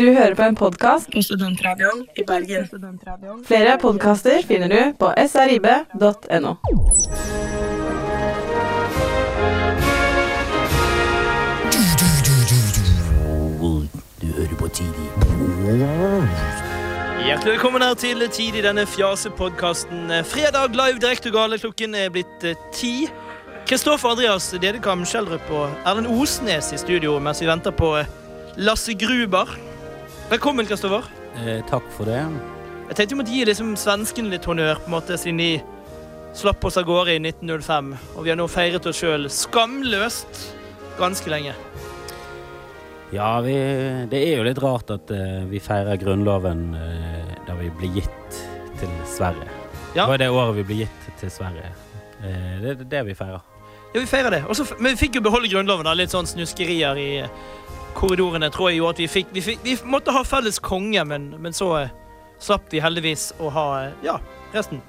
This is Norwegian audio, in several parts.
Du hører på en podkast på Studentradioen i Bergen. Flere podkaster finner du på srib.no. Du hører på Tidlig. Hjertelig velkommen her til Tid i denne fjasepodkasten. Fredag live direkte gale. Klokken er blitt eh, ti. Kristoffer Andreas Dedekam Schjelderup og Erlend Osnes i studio mens vi venter på eh, Lasse Gruber. Velkommen, Kristoffer. Eh, takk for det. Jeg tenkte vi måtte gi liksom svenskene litt honnør, på en måte, siden de slapp oss av gårde i 1905. Og vi har nå feiret oss sjøl skamløst ganske lenge. Ja, vi, det er jo litt rart at uh, vi feirer Grunnloven uh, da vi ble gitt til Sverige. Ja. Det var det året vi ble gitt til Sverige. Uh, det er det vi feirer. Ja, vi feirer det. Også, men vi fikk jo beholde Grunnloven. da, Litt sånn snuskerier i eh, korridorene tror jeg jo at vi fikk Vi, fikk, vi måtte ha felles konge, men, men så eh, slapp vi heldigvis å ha eh, ja, resten.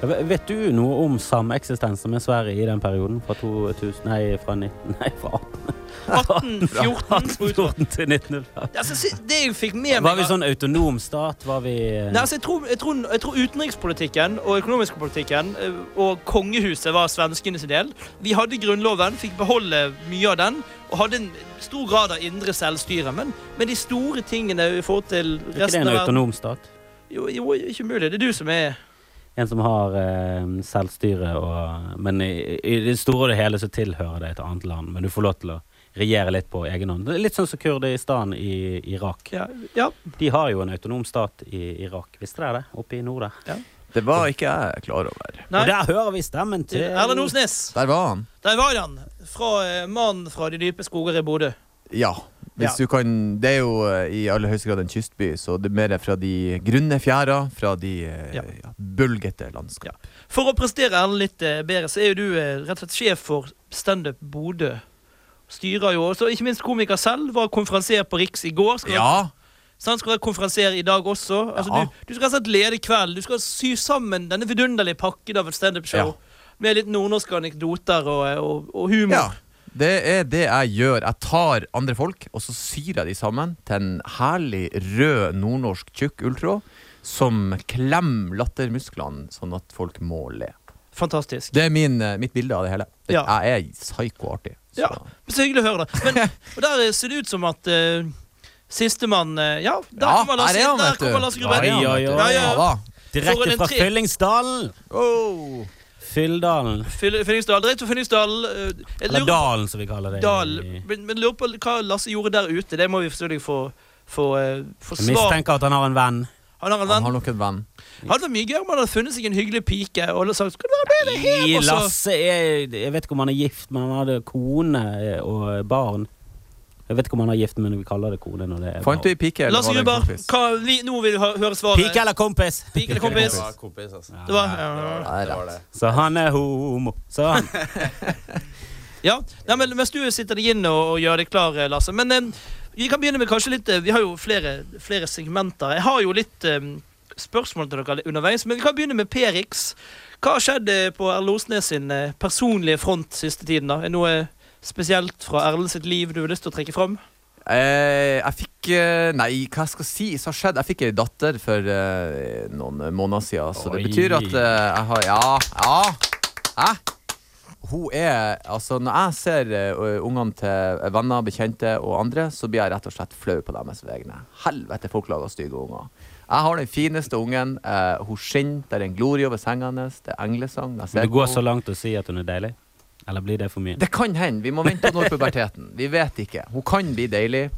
Vet du noe om sameksistensen med Sverige i den perioden? Fra 2000 Nei, fra 19... Nei, fra 18. 1814 og utover. 1814 til 1905. Altså, det jeg fikk med meg Var vi sånn autonom stat? Var vi eh, Nei, altså, jeg, tror, jeg, tror, jeg tror utenrikspolitikken og økonomisk politikken eh, og kongehuset var svenskenes del. Vi hadde Grunnloven, fikk beholde mye av den, og hadde en stor grad av indre selvstyre. Men, men de store tingene i forhold til Er ikke det en autonom stat? Jo, jo, ikke mulig. Det er du som er En som har eh, selvstyre og Men i, i det store og det hele så tilhører det et annet land. Men du får lov til å regjere litt på egen hånd. Litt sånn som Kurdistan i Irak. Ja. ja. De har jo en autonom stat i Irak. Visste dere det? Oppe i nord der. Det var ikke jeg klar over. Nei. Og der hører vi stemmen til Erlend Osnes. Der var han. Der var han. Fra eh, mannen fra de dype skoger i Bodø. Ja. Hvis Ja. du kan Det er jo eh, i aller høyeste grad en kystby, så det er mer fra de grunne fjæra, fra de eh, Ja. ja, bølgete landskap. For å prestere Erlend litt bedre, så er jo du rett og slett sjef for Standup Bodø. Styrer jo også, ikke minst komiker selv. Var konferansier på Riks i går. Skal, Ja! Så han skal være konferansier i dag også. Altså, Ja. du, du skal slett lede kvelden. Du skal sy sammen denne vidunderlige pakken av et standup-show. Ja. Med litt nordnorske anekdoter og, og, og humor. ja. Det er det jeg gjør. Jeg tar andre folk, og så syr jeg de sammen til en herlig rød nordnorsk tjukk ulltråd som klemmer lattermusklene sånn at folk må le. Fantastisk. Det er min, eh, mitt bilde av det hele. Det, Ja. Jeg er psyko-artig. så- Ja. Så hyggelig å høre det. Men og der eh, ser det ut som at uh, sistemann uh, Ja, der Ja, kommer Lars er der kommer oi, oi. Ja, ja. Ja Direkte fra Fyllingsdalen! Oh. Fylldalen. Fyll- Fyllingsdalen. Direkte fra Fyllingsdal. eh, Eller Dalen, som vi kaller det. Dal. Men, men lurer på hva Lasse gjorde der ute. Det må vi selvfølgelig få, få, uh, få Jeg svar mistenker at han har en venn. Han har en Han har nok en venn. Hadde vært mye gøy om han hadde funnet seg en hyggelig pike og hadde sagt 'Skal du være med deg hjem?' Og så- Lasse er Jeg vet ikke om han er gift, men han hadde kone og barn. Jeg vet ikke om han er gift, men vi kaller det kone når det er Fant du barn. ei pike, eller Lasse var det en Gruber, kompis? hva, vi, nå vil vi hø- høre svaret. Pike eller kompis? Pike eller kompis? Det var kompis, altså. Det var, ja. Ja, Det var det. Så han er homo. Så han Ja, Nei, men Mens du sitter deg inn og, og gjør deg klar, eh, Lasse. Men eh, vi kan begynne med kanskje litt eh, Vi har jo flere, flere segmenter. Jeg har jo litt eh, spørsmål til dere underveis, men vi kan begynne med Perix. Hva har skjedd på Erle Osnes sin eh, personlige front siste tiden? da? Er det noe spesielt fra Erle sitt liv du har lyst til å trekke fram? Eh, jeg fikk eh, Nei, hva jeg skal si som har skjedd? Jeg fikk ei datter for eh, noen måneder siden, så det betyr at eh, jeg har Ja, ja! Hun er Altså, når jeg ser uh, ungene til venner, bekjente og andre, så blir jeg rett og slett flau på deres vegne. Helvete, folk lager stygge unger. Jeg har den fineste ungen. Uh, hun skinner. Det er en glorie over senga hennes. Det er englesang. Jeg Vil du gå så langt og si at hun er deilig? Eller blir det for mye? Det kan hende. Vi må vente på når puberteten. Vi vet ikke. Hun kan bli deilig.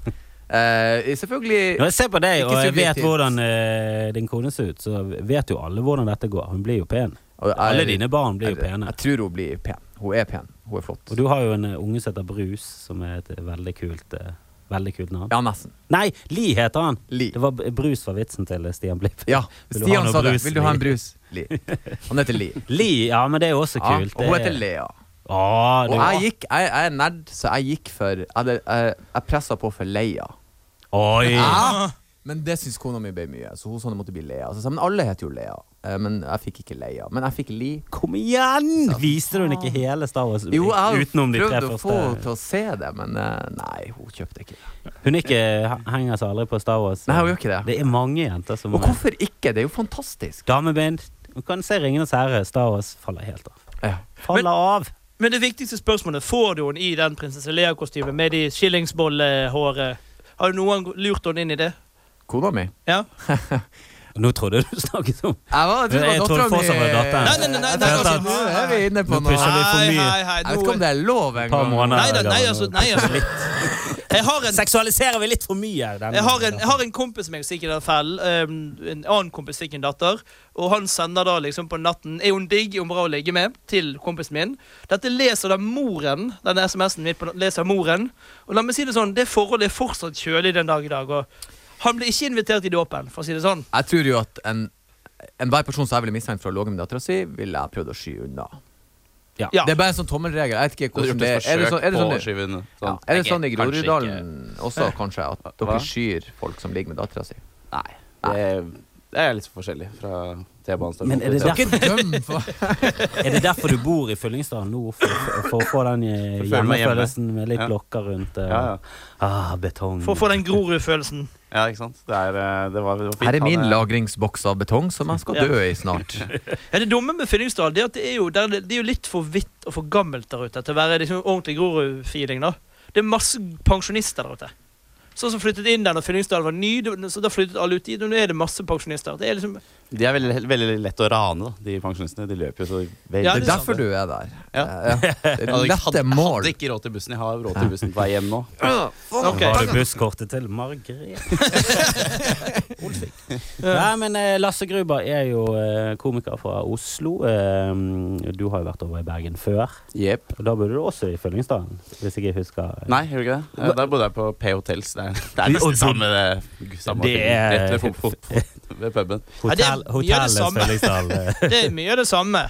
Uh, selvfølgelig Når jeg ser på deg, og jeg vet hvordan uh, din kone ser ut, så vet jo alle hvordan dette går. Hun blir jo pen. Jeg- Alle dine barn blir jo pene. Jeg tror hun blir pen. Hun er pen. Hun er flott. Og du har jo en unge som heter Brus, som er et veldig kult, eh, veldig kult navn. Ja, nesten. Nei, Li heter han! Li. Det var Brus var vitsen til Stian Blipp. Ja, Stian sa det. Vil du ha en brus? Li. Han heter Li. Li, ja, men det er jo også Ja, kult. og hun heter er- Lea. Å, Og jeg gikk Jeg, jeg er nerd, så jeg gikk for Jeg, jeg, jeg pressa på for Leia. Oi! Ja. Men det syns kona mi ble mye, så hun sa det måtte bli Lea. Så jeg sa, men alle heter jo Lea. Eh, Men jeg fikk ikke Leia. Men jeg fikk Li. Kom igjen! Viste hun ikke hele Star Wars Jo, jeg har utenom de tre prøvd å få henne første? til å se det, men eh, nei, hun kjøpte ikke det. Hun ikke henger seg aldri på Star Wars. Nei, hun gjør ikke det. Det er mange jenter som Og hvorfor ikke? Det er jo fantastisk. Damebind. Du kan se Ringenes herre. Star Wars faller helt av. Ja. Faller av! Men det viktigste spørsmålet, får du henne i den prinsesse Lea-kostymet med de skillingsbollehåret? Har du noen lurt henne inn i det? Kona mi. Ja? Nå trodde jeg du snakket om Jeg, var, Jeg var trodde datteren fortsatt det var datteren. Nei, nei, nei, nei, Jeg nei, altså, Nå er vi inne på noe Hei, hei, hei. Jeg vet ikke om det er lov engang. nei, da, nei, altså, nei, altså. Jeg har en Seksualiserer vi litt for mye? denne- Jeg har en, jeg har en kompis som jeg sikkert er feil. Um, en annen kompis fikk en datter. Og han sender da liksom på natten Er hun digg? Er hun bra å ligge med? Til kompisen min. Dette leser da moren. Denne SMS-en min på leser moren. Og la meg si det sånn, det forholdet er fortsatt kjølig den dag i dag. Og han ble ikke invitert i dåpen, for å si det sånn. Jeg tror jo at en enhver person som jeg ville mistenkt for å ligge med dattera si, ville jeg prøvd å sky unna. Ja. Det er bare en sånn tommelregel. Jeg vet ikke hvordan det er. Er det sånn, er det sånn, Sånn. er det sånn i. Groruddalen også, kanskje, at Hva? dere skyr folk som ligger med dattera si? Nei. Det, det er litt forskjellig fra. Men er det derfor- Er det derfor du bor i Fyllingsdalen nå? For, for, for å få den eh, hjemmefølelsen med litt blokker rundt? eh, Ja, ja. Ah, betong. For å få den Grorud-følelsen. Ja, ikke sant? Det, er, eh, det, var, det var fint. Her er min Han lagringsboks av betong som jeg skal dø i snart. Ja, det dumme med Fyllingsdal det er at det er jo, det er, det jo litt for hvitt og for gammelt der ute til å være liksom ordentlig Grorud-feeling. da. Det er masse pensjonister der ute. Sånn som flyttet inn der når Fyllingsdal var ny. Så da flyttet alle ut dit, nå er det masse pensjonister. Det er liksom, De er veldig, veldig lett å rane, da, de pensjonistene. De løper jo så veldig Ja, Det er er derfor du er der. Ja. Ja. Det Jeg hadde, lette mål. hadde ikke råd til bussen. Jeg har råd til bussen på vei hjem nå. Okay. Har du busskortet til Margrethe? Olsvik. Nei, men eh, Lasse Gruber er jo eh, komiker fra Oslo. Eh, du har jo vært over i Bergen før. Yep. Og da bodde du også i Fyllingsdalen, hvis ikke jeg husker Nei, gjorde ikke det? Ja, Der bodde jeg på P Hotels. Det er, det er nesten samme, det, samme Det er- ved, puben. Er Hotell, det hotellet eh. det er mye av det samme.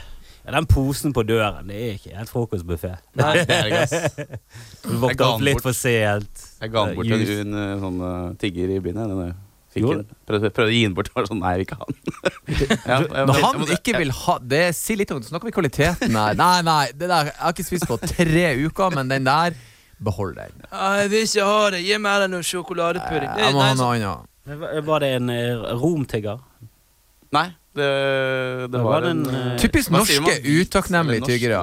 Ja, den posen på døren, det er ikke helt frokostbuffé. Det. Du våkner opp litt for sent. Jeg ga den bort til en uh, sånn uh, tigger i byen. Den, fikk Prøvde, prøvde å gi den bort. Var sånn, nei, vi kan ikke ja, jeg, Når han ikke vil ha Det sier litt om Snakker vi kvaliteten her? Nei, nei, det der Jeg har ikke spist på tre uker, men den der Behold den. Jeg vil ikke ha det. Gi meg heller noe sjokoladepudding. Var det en eh, romtigger? Nei, det, det Det var var en en, eh, Typisk norske utakknemlige tyggere.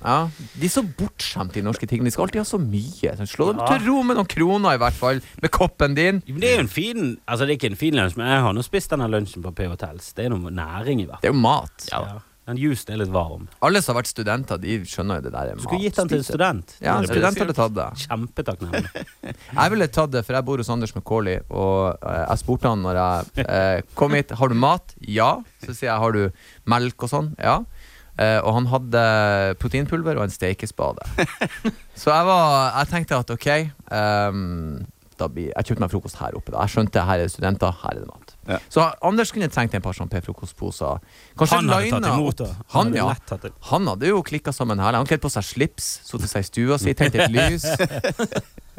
Ja, De er så bortskjemte, de norske tingene. De skal alltid ha så mye. Så Slå dem Ja. til ro med noen kroner, i hvert fall. Med koppen din. Men Det er jo en fin Altså det er ikke en fin lunsj, men jeg har nå spist denne lunsjen på P Hotels. Det er noe næring, i hvert fall. Det er jo mat. Ja. Den juicen er litt varm. Alle som har vært studenter, de skjønner jo det der er Du skulle gitt den til en student. Ja, en Det student hadde tatt det. Kjempetakknemlig. Jeg ville tatt det, for jeg bor hos Anders McCauley, og eh, jeg spurte han når jeg eh, kom hit Har du mat. Ja. Så sier jeg har du melk og sånn. Ja. Eh, og han hadde proteinpulver og en stekespade. Så jeg var Jeg tenkte at ok ehm, da blir, Jeg kjøpte meg frokost her oppe. Da. Jeg skjønte her er det studenter, her er det mat. Ja. Så Anders kunne trengt en par sånn P-frokostposer. Kanskje Han hadde tatt imot, da. Han, hadde ja. det. Han hadde jo klikka sammen her. Han kledde på seg slips, satt seg i stua si, tent et lys.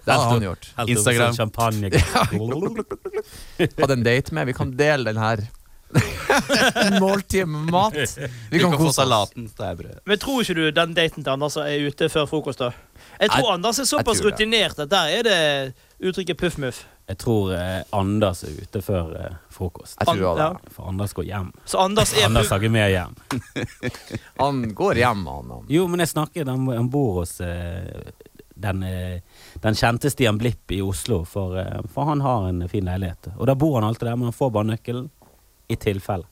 Det hadde han gjort. Instagram. champagne. Hadde en date med. Vi kan dele den her. Måltid med mat. Vi kan kan få kose salaten. Er. Men tror ikke du den daten til Anders er ute før frokost? da? Jeg tror Jeg- Anders er såpass rutinert at der er det uttrykket puff-muff. Jeg tror eh, Anders er ute før eh, frokost. Jeg tror Ja. For Anders går hjem. Så Anders er Anders har ikke med hjem. Han går hjem, han. han. Jo, men jeg snakket Han, han bor hos eh, den, eh, den kjente Stian Blipp i Oslo, for, eh, for han har en fin leilighet. Og da bor han alltid der, men han får bare nøkkelen i tilfelle.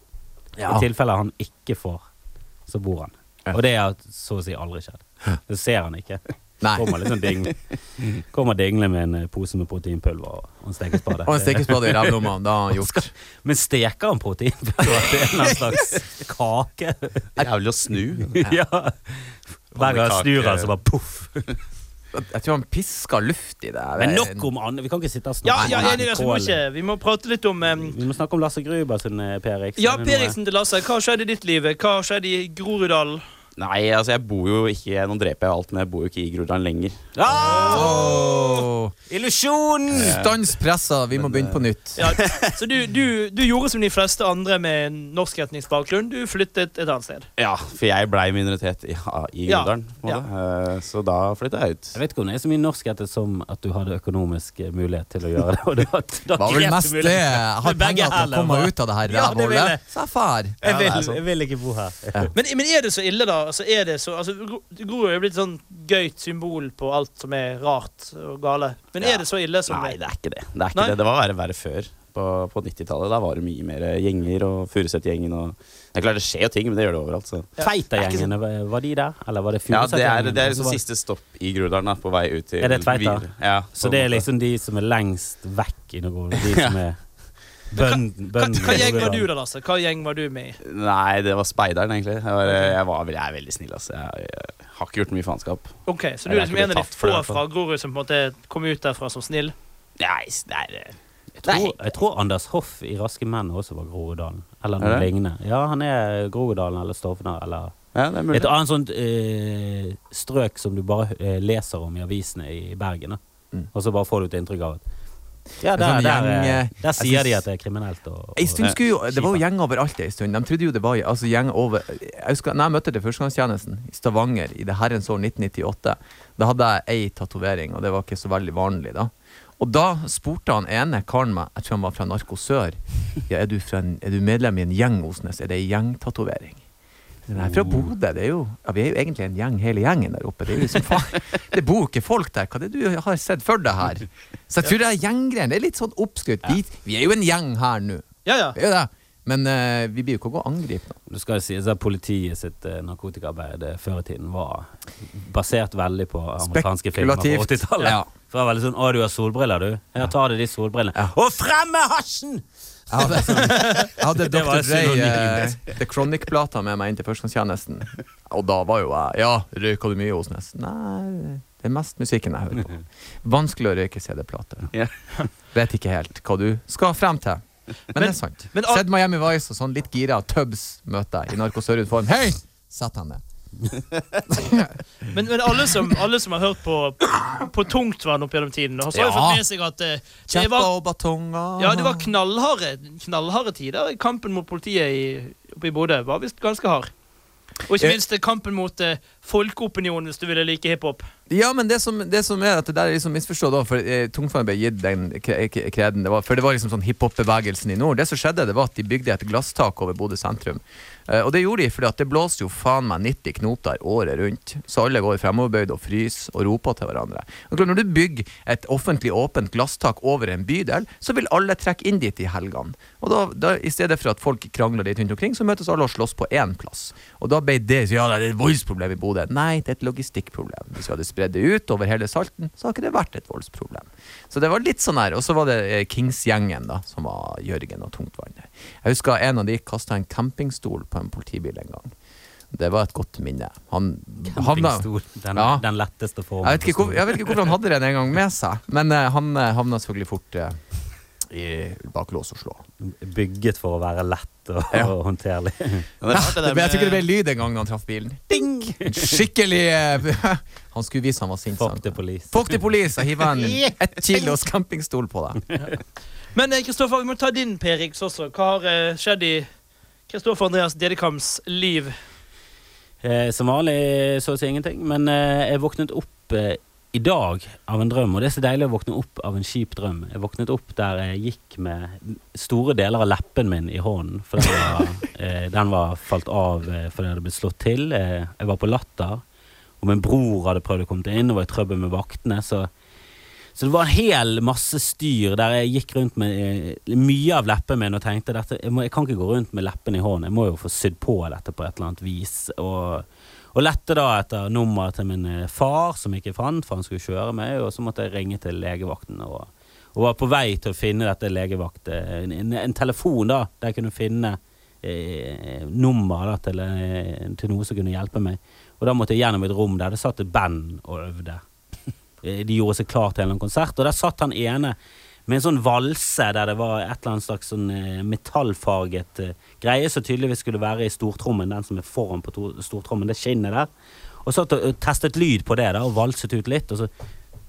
Ja. I tilfelle han ikke får, så bor han. Ja. Og det har så å si aldri skjedd. Det ser han ikke. Nei. Kommer liksom dingle Kommer dingle med en eh, pose med proteinpulver og en stekespade. Og en stekespade i rævlomma. Da har han gjort. Men steker han proteinpulver til en slags kake? Jævlig å snu. ja. Hver gang han snur han, så bare poff. Jeg tror han pisker luft i det. Men nok om Anne. Vi kan ikke sitte og Ja, snakke ja, ja, enig, altså, vi, må ikke, vi må prate litt om um, Vi må snakke om Lasse Gruber sin eh, Per Eriksen. Ja, Er Per Eriksen til Lasse. Hva skjedde i ditt liv? Hva skjedde i Groruddalen? Nei, altså jeg bor jo ikke Nå dreper jeg alt, men jeg bor jo ikke i Groruddalen lenger. Oh! Illusjon! Stans pressa, vi må begynne på nytt. Ja, så du, du, du gjorde som de fleste andre med norsketningsbakgrunn. Du flyttet et annet sted. Ja, for jeg blei minoritet i, i Groruddalen. Ja. Ja. Eh, Så da flytta jeg ut. Jeg vet ikke om det er så mye norskhettet som at du hadde økonomisk eh, mulighet til å gjøre det. Og det var, Det var vel mest det. Jeg har penger til å komme ut av det her Ja, det vil rævhullet. jeg. Så jeg far. Jeg Ja, vil, jeg vil ikke bo her. Men, men er det så ille, da? Altså, er det så, altså, Gro- er jo blitt sånn gøyt symbol på alt som er rart og gale. Men Ja. er det så ille som Nei, det er ikke det. Det, er ikke det. det var verre, verre før. På, på 90-tallet Da var det mye mer gjenger og Furuset-gjengen. og Det er klart det skjer jo ting, men det gjør det overalt. Så. Ja. Tveita-gjengene, var de der? Eller var det Ja, det er, det er liksom var- siste stopp i Groruddalen, på vei ut til Er det Tveita? Ja, Så det er liksom de som er lengst vekk i Nordgård? De som er hva, bønd- hva, hva gjeng var du da, Lasse? Hva gjeng var du med i? Nei, det var speideren, egentlig. Jeg, var, jeg, var, jeg er veldig snill, altså. Jeg, jeg har ikke gjort mye faenskap. Ok, Så du er liksom en av de få fra Grorud som på en måte kom ut derfra som snill? Nei, det er Jeg tror, jeg tror Anders Hoff i Raske menn også var Groruddalen. Eller Er noe lignende. Ja, han er Groruddalen eller Stovner eller Ja, det er mulig. Et annet sånt eh, strøk som du bare eh, leser om i avisene i Bergen. Mm. Og så bare får du et inntrykk av at Ja, der, sånn der, gjeng, eh, eh, der sier sier de at det er kriminelt. Og, og, stund jo, Det var jo gjeng overalt en stund. De trodde jo det var altså, gjeng over Jeg husker når jeg møtte til førstegangstjenesten i Stavanger i det herrens år 1998. Da hadde jeg ei tatovering, og det var ikke så veldig vanlig da. Og da spurte han ene karen meg, jeg tror han var fra Narkosør, ja, er, du fra en, er du medlem i en gjeng, Osnes? Er det ei gjengtatovering? Nei, fra Bodø. Det er jo, ja, vi er jo egentlig en gjeng, hele gjengen der oppe. Det er jo liksom faen Det bor ikke folk der. Hva er det du har sett for deg her? Så jeg tror det er gjenggreiene. Det er litt sånn oppskrytt. Vi, vi er jo en gjeng her nå. Ja, ja. Vi er jo det. Men uh, vi blir jo ikke å gå og angripe noen. Du skal si at politiet sitt uh, narkotikaarbeid eh, før i tiden var basert veldig på amerikanske filmer på 80-tallet. Ja. For det var veldig sånn 'Å, du har solbriller, du'. Ja, ta av deg de solbrillene. Ja. Og frem med hasjen! Jeg hadde, jeg hadde Dr. Dre eh, The Chronic-plata med meg inn til førstegangstjenesten. Og da var jo jeg Ja, røyka du mye hos Nes? Nei, det er mest musikken jeg hører på. Vanskelig å røyke CD-plate. Ja. Vet ikke helt hva du skal frem til. Men, det er sant. men Sett Miami Vice og sånn litt gira Tubbs møter i Narkosørud-form. Hei! Sett han ned. Men, men alle, som, alle som har hørt på, på Tungtvann opp gjennom tiden, så har jo Ja. fått med seg at det, det var, ja, det var knallharde, knallharde tider. Kampen mot politiet i, oppe i Bodø var visst ganske hard. Og ikke Eh. minst eh, kampen mot eh, folkeopinionen, hvis du ville like hiphop. Ja, men det som, det som er at det der er liksom misforstått, da, for eh, Tungtvann ble gitt den kreden. Det var, for det var liksom sånn hiphop-bevegelsen i nord. Det som skjedde, det var at de bygde et glasstak over Bodø sentrum. Eh, og det gjorde de fordi at det blåste jo faen meg 90 knoter året rundt. Så alle går fremoverbøyd og fryser og roper til hverandre. Og når du bygger et offentlig åpent glasstak over en bydel, så vil alle trekke inn dit i helgene. Og da, da, i stedet for at folk krangler litt rundt omkring, så møtes alle og slåss på én plass. Og da ble det ja, det er et voldsproblem i Bodø. Nei, det er et logistikkproblem. Hvis vi hadde spredd det ut over hele Salten, så har ikke det vært et voldsproblem. Så det var litt sånn her. Og så var det eh, Kings-gjengen, da, som var Jørgen og Tungtvann. Jeg husker en av de kasta en campingstol på en politibil en gang. Det var et godt minne. Han havna Den, Ja. den letteste formen. jeg vet, ikke jeg vet ikke hvorfor han hadde den en gang med seg, men uh, han eh, havna selvfølgelig fort uh, i, bak lås og slå. Bygget for å være lett og, Ja. og håndterlig. Er ble, jeg tror ikke det ble lyd en gang da han traff bilen. Ding! Skikkelig Han skulle vise han var sint. Fuck the police. Fuck the police! og hive en ett kilos campingstol på deg. Men Kristoffer, vi må ta din Per-Riks også. Hva har skjedd i Kristoffer Andreas Dedekams liv? Eh, som vanlig så å si ingenting, men eh, jeg våknet opp eh, i dag av en drøm, og det er så deilig å våkne opp av en kjip drøm. Jeg våknet opp der jeg gikk med store deler av leppen min i hånden, for den var, eh, den var falt av eh, fordi jeg hadde blitt slått til. Eh, jeg var på Latter, og min bror hadde prøvd å komme inn og var i trøbbel med vaktene, så så det var en hel masse styr der jeg gikk rundt med eh, mye av leppen min og tenkte dette, jeg, må, jeg kan ikke gå rundt med leppen i hånden, jeg må jo få sydd på dette på et eller annet vis. Og, og lette da etter nummeret til min eh, far, som ikke fant, for han skulle kjøre meg, og så måtte jeg ringe til legevakten. Og, og var på vei til å finne dette legevakt... eh, En, en, en telefon da, der jeg kunne finne eh, nummer da, til, til noe som kunne hjelpe meg. Og da måtte jeg gjennom et rom der det satt et band og øvde. Eh, De gjorde seg klar til en konsert, og der satt han ene med en sånn valse der det var et eller annet slags sånn eh, metallfarget eh, greie som tydeligvis skulle være i stortrommen, den som er foran på stortrommen, det skinnet der. Og så testet lyd på det da, og valset ut litt, og så,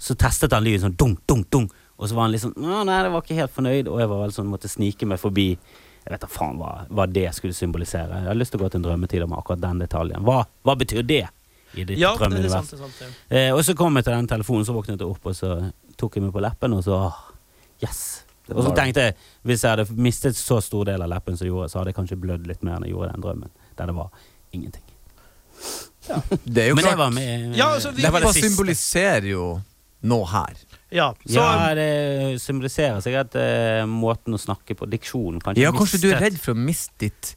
så testet han lyden sånn dunk, dunk, dunk. Og så var han liksom sånn nei, det var ikke helt fornøyd, og jeg var vel sånn, måtte snike meg forbi. Jeg vet da faen hva, hva det skulle symbolisere. Jeg har lyst til å gå til en drømmetid om akkurat den detaljen. Hva, hva betyr det i ditt Ja, er drømmeunivers? sant. Det er sant ja. Eh, og så kom jeg til den telefonen, så våknet jeg opp, og så tok jeg meg på leppen, og så åh, Yes! Og så tenkte jeg, hvis jeg hadde mistet så stor del av leppen som jeg gjorde, så hadde jeg kanskje blødd litt mer enn jeg gjorde den drømmen, der det var ingenting. Det er jo Men det var med Ja, altså, vi- det var det symboliserer jo noe her. ja. Så, Ja, det symboliserer sikkert uh, måten å snakke på. Diksjonen. Kanskje, Ja, kanskje du er redd for å miste ditt,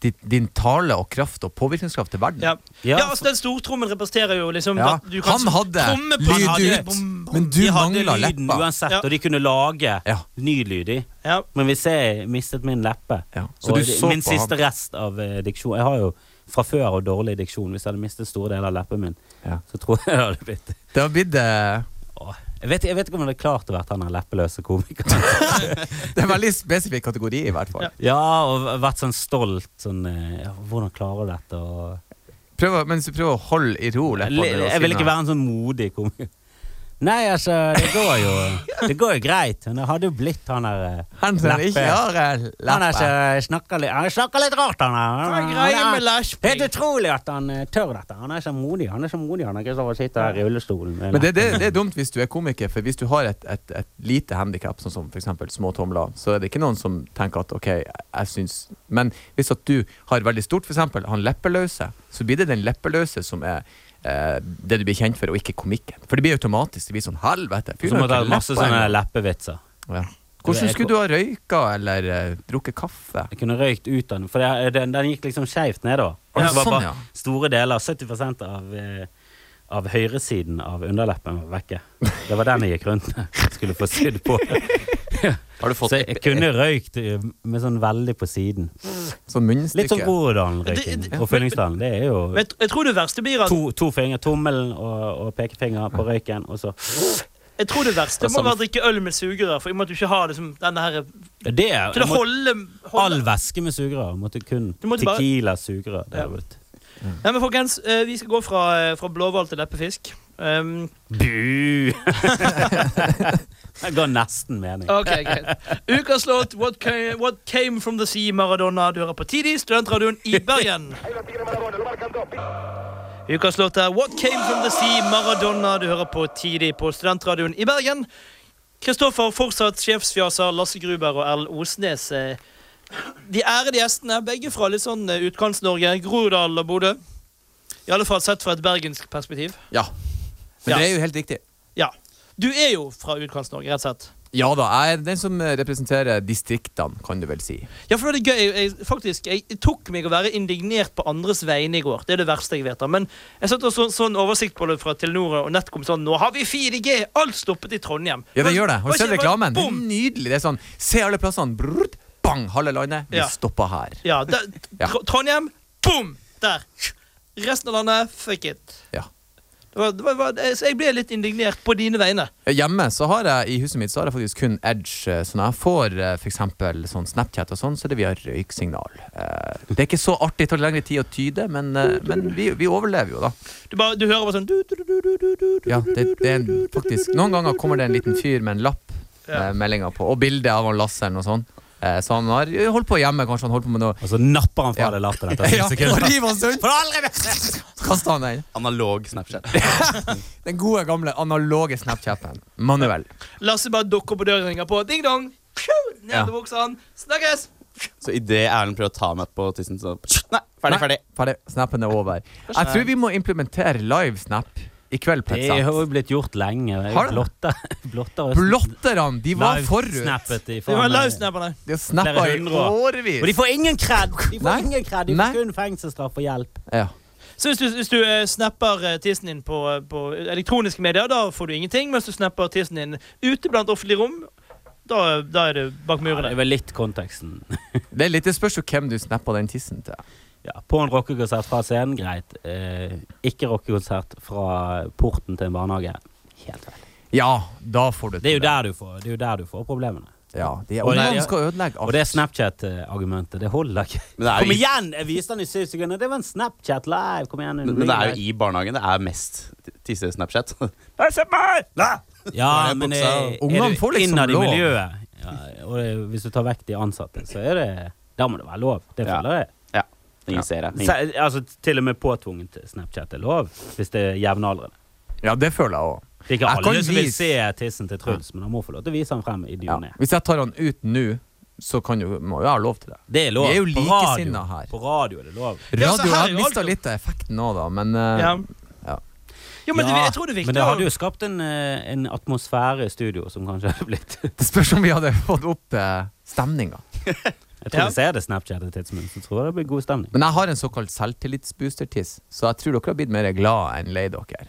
din tale og kraft og påvirkningskraft til verden? ja. Ja, ja, altså Den stortrommen representerer jo liksom Ja, at du kan han hadde lyd ut, Bom, bom. men du hadde mangla leppa. uansett, Ja. og de kunne lage Ja. ny lyd i. Ja. Men hvis jeg mistet min leppe, Ja. Så og du så min på siste han. rest av uh, diksjon Jeg har jo fra før og dårlig diksjon. Hvis jeg hadde mistet store deler av leppen min, Ja. så tror jeg det hadde blitt Det har blitt uh... jeg, vet, jeg vet ikke om det hadde klart å være han leppeløse komikeren. Det er en veldig spesifikk kategori, i hvert fall. Ja. ja, og vært sånn stolt sånn eh, ja, Hvordan klarer du dette? Og, Prøv, mens du prøver å holde i ro leppa Le- når du jeg vil ikke være en sånn modig komiker. Nei, altså, det går jo Det går jo greit. Men det hadde jo blitt han der eh, Han som ikke har eh, Han altså, leppe. snakker litt, han snakker litt rart, han der. er Han er- utrolig at han eh, tør dette. Han er så modig. Han er så modig, han er ikke sånn å sitte her i rullestolen. Men det, det, det er dumt hvis du er komiker, for hvis du har et, et, et lite handikap, sånn som f.eks. små tomler, så er det ikke noen som tenker at OK, jeg syns Men hvis at du har veldig stort, f.eks. han leppeløse, så blir det den leppeløse som er det du blir kjent for, og ikke komikken. For det blir automatisk. Det blir sånn helvete. Så må du ha masse sånne leppevitser. Ja. Hvordan skulle du ha røyka eller uh, drukket kaffe? Jeg kunne røykt ut av den, for det, den, den gikk liksom skeivt nedover. Ja, var sånn, bare ja. store deler, 70 av, eh, av høyresiden av underleppen var vekke. Det var den jeg gikk rundt med. Skulle få sydd på. Har du fått Så jeg kunne røykt eh, med sånn veldig på siden. Sånn munnstykke? Litt sånn Groruddalen-røyking. Det- det- Og Fyllingsdalen. Det er jo Men jeg, tror det verste blir at to, to fingre, tommelen og, og pekefinger på røyken, og så Jeg tror det verste Det må være å drikke øl med sugerør, for jeg måtte jo at du ikke har liksom, denne her Det er Til å holde, holde, All væske med sugerør. Måtte kun Du måtte bare- Tequila-sugerør. Ja. Ja. Nei, men folkens, eh, vi skal gå fra, eh, fra blåhval til leppefisk. Um, Bu! Det ga nesten mening. ok, greit. Ukas låt what came, what came From The Sea, Maradona. Du hører på Tidlig, studentradioen i Bergen. Ukas låt er What Came From The Sea, Maradona. Du hører på Tidlig på studentradioen i Bergen. Kristoffer, fortsatt sjefsfjaser, Lasse Gruber og Erlend Osnes. De ærede gjestene, begge fra litt sånn eh, Utkants-Norge, Groruddalen og Bodø. I alle fall sett fra et bergensk perspektiv. Ja. Men Ja. det er jo helt riktig. Ja. Du er jo fra Utkants-Norge, rett og slett. Ja da, jeg er den som eh, representerer distriktene, kan du vel si. Ja, for det er gøy. Jeg, faktisk, jeg, tok meg å være indignert på andres vegne i går. Det er det verste jeg vet. da. Men jeg satt og så sånn oversikt på det fra Telenor og Netcom sånn Nå har vi 4G! Alt stoppet i Trondheim. Ja, det gjør det. Har du sett reklamen? Det er nydelig. Det er sånn, Se alle plassene. Brrrt, bang, halve landet. Vi Ja. stopper her. Ja, der. Trondheim, bom! Der. Resten av landet, fuck it. Ja. Så jeg ble litt indignert på dine vegne. Hjemme så har jeg i huset mitt så har jeg faktisk kun Edge. eh, Så når jeg får f.eks. sånn Snapchat og sånn, så er det via røyksignal. Eh, Det er ikke så artig, det tar lengre tid å tyde, men, eh, men vi, vi overlever jo, da. Du, bare, du hører bare sånn du, du, Ja, det, det er faktisk Noen ganger kommer det en liten fyr med en lapp Ja. eh, meldinga på, og bilde av Lasse eller noe sånt. Eh, så han har holdt på hjemme, kanskje han holdt på med noe Og så napper han fra Ja. deg latteren etter Ja, og river han rundt! Får aldri mer! Kaster han den. analog Snapchat. Den gode, gamle analoge Snapchaten. Manuell. Lasse bare dukker på døren og ringer på. Ding dong! Ned Ja. buksene. Snakkes! Så idet Erlend prøver å ta meg på tissen, så Nei, ferdig, Nei. ferdig. Ferdig. Snappen er over. Jeg tror vi må implementere live snap i kveld. på et Det har jo blitt gjort lenge. Har? Blotter, blotter Blotterne, de var forut. De var livesnapperne. De har snappa i årevis. Og de får ingen kred! De får Nei. ingen kred, de Nei. får kun fengselsstraff og hjelp. Ja. Så hvis du, hvis du eh, snapper eh, tissen din på, på elektroniske medier, da får du ingenting. Mens du snapper tissen din ute blant offentlige rom, da, da er du bak Ja, det murene. er vel litt konteksten. Det er litt det spørs jo hvem du snapper den tissen til. Ja, på en rockekonsert fra scenen, greit. Eh, ikke rockekonsert fra porten til en barnehage. Helt feil. Ja, da får du Det er jo der du får, det er jo der du får problemene. Ja, de Og det- skal ødelegge alt. Og det Snapchat-argumentet, det holder ikke. Det Kom igjen! Jeg viste den i syv sekunder. Det var en Snapchat live. Kom igjen. men det er jo i barnehagen det er mest tisse-Snapchat. Ja, på men Ja, er Ungene du får liksom innad i miljøet, ja, og det, hvis du tar vekk de ansatte, så er det Da må det være lov. Det føler jeg. Ingen ser det. Se, altså, til og med påtvunget Snapchat er lov, hvis det er jevnaldrende. Ja, det føler jeg òg. Det er ikke Jeg alle som vil se tissen til Truls, men han må få lov til å vise han frem i ny Ja. Hvis jeg tar han ut nå, så kan jo, må jeg ha lov til det. Det er lov. Vi er jo På likesinna radio. her. På radio er det lov. Radio har jo mista litt av effekten nå, da, men uh, Ja. Ja. Jo, men det, jeg tror det er viktig Men det hadde jo skapt en, eh, en atmosfære i studio som kanskje hadde blitt det spørs om vi hadde fått opp eh, stemninga. Jeg tror Ja. Jeg hadde Snapchattet tidsmunn, så tror jeg det blir god stemning. Men jeg har en såkalt selvtillitsbooster-tiss, så jeg tror dere har blitt mer glad enn lei dere.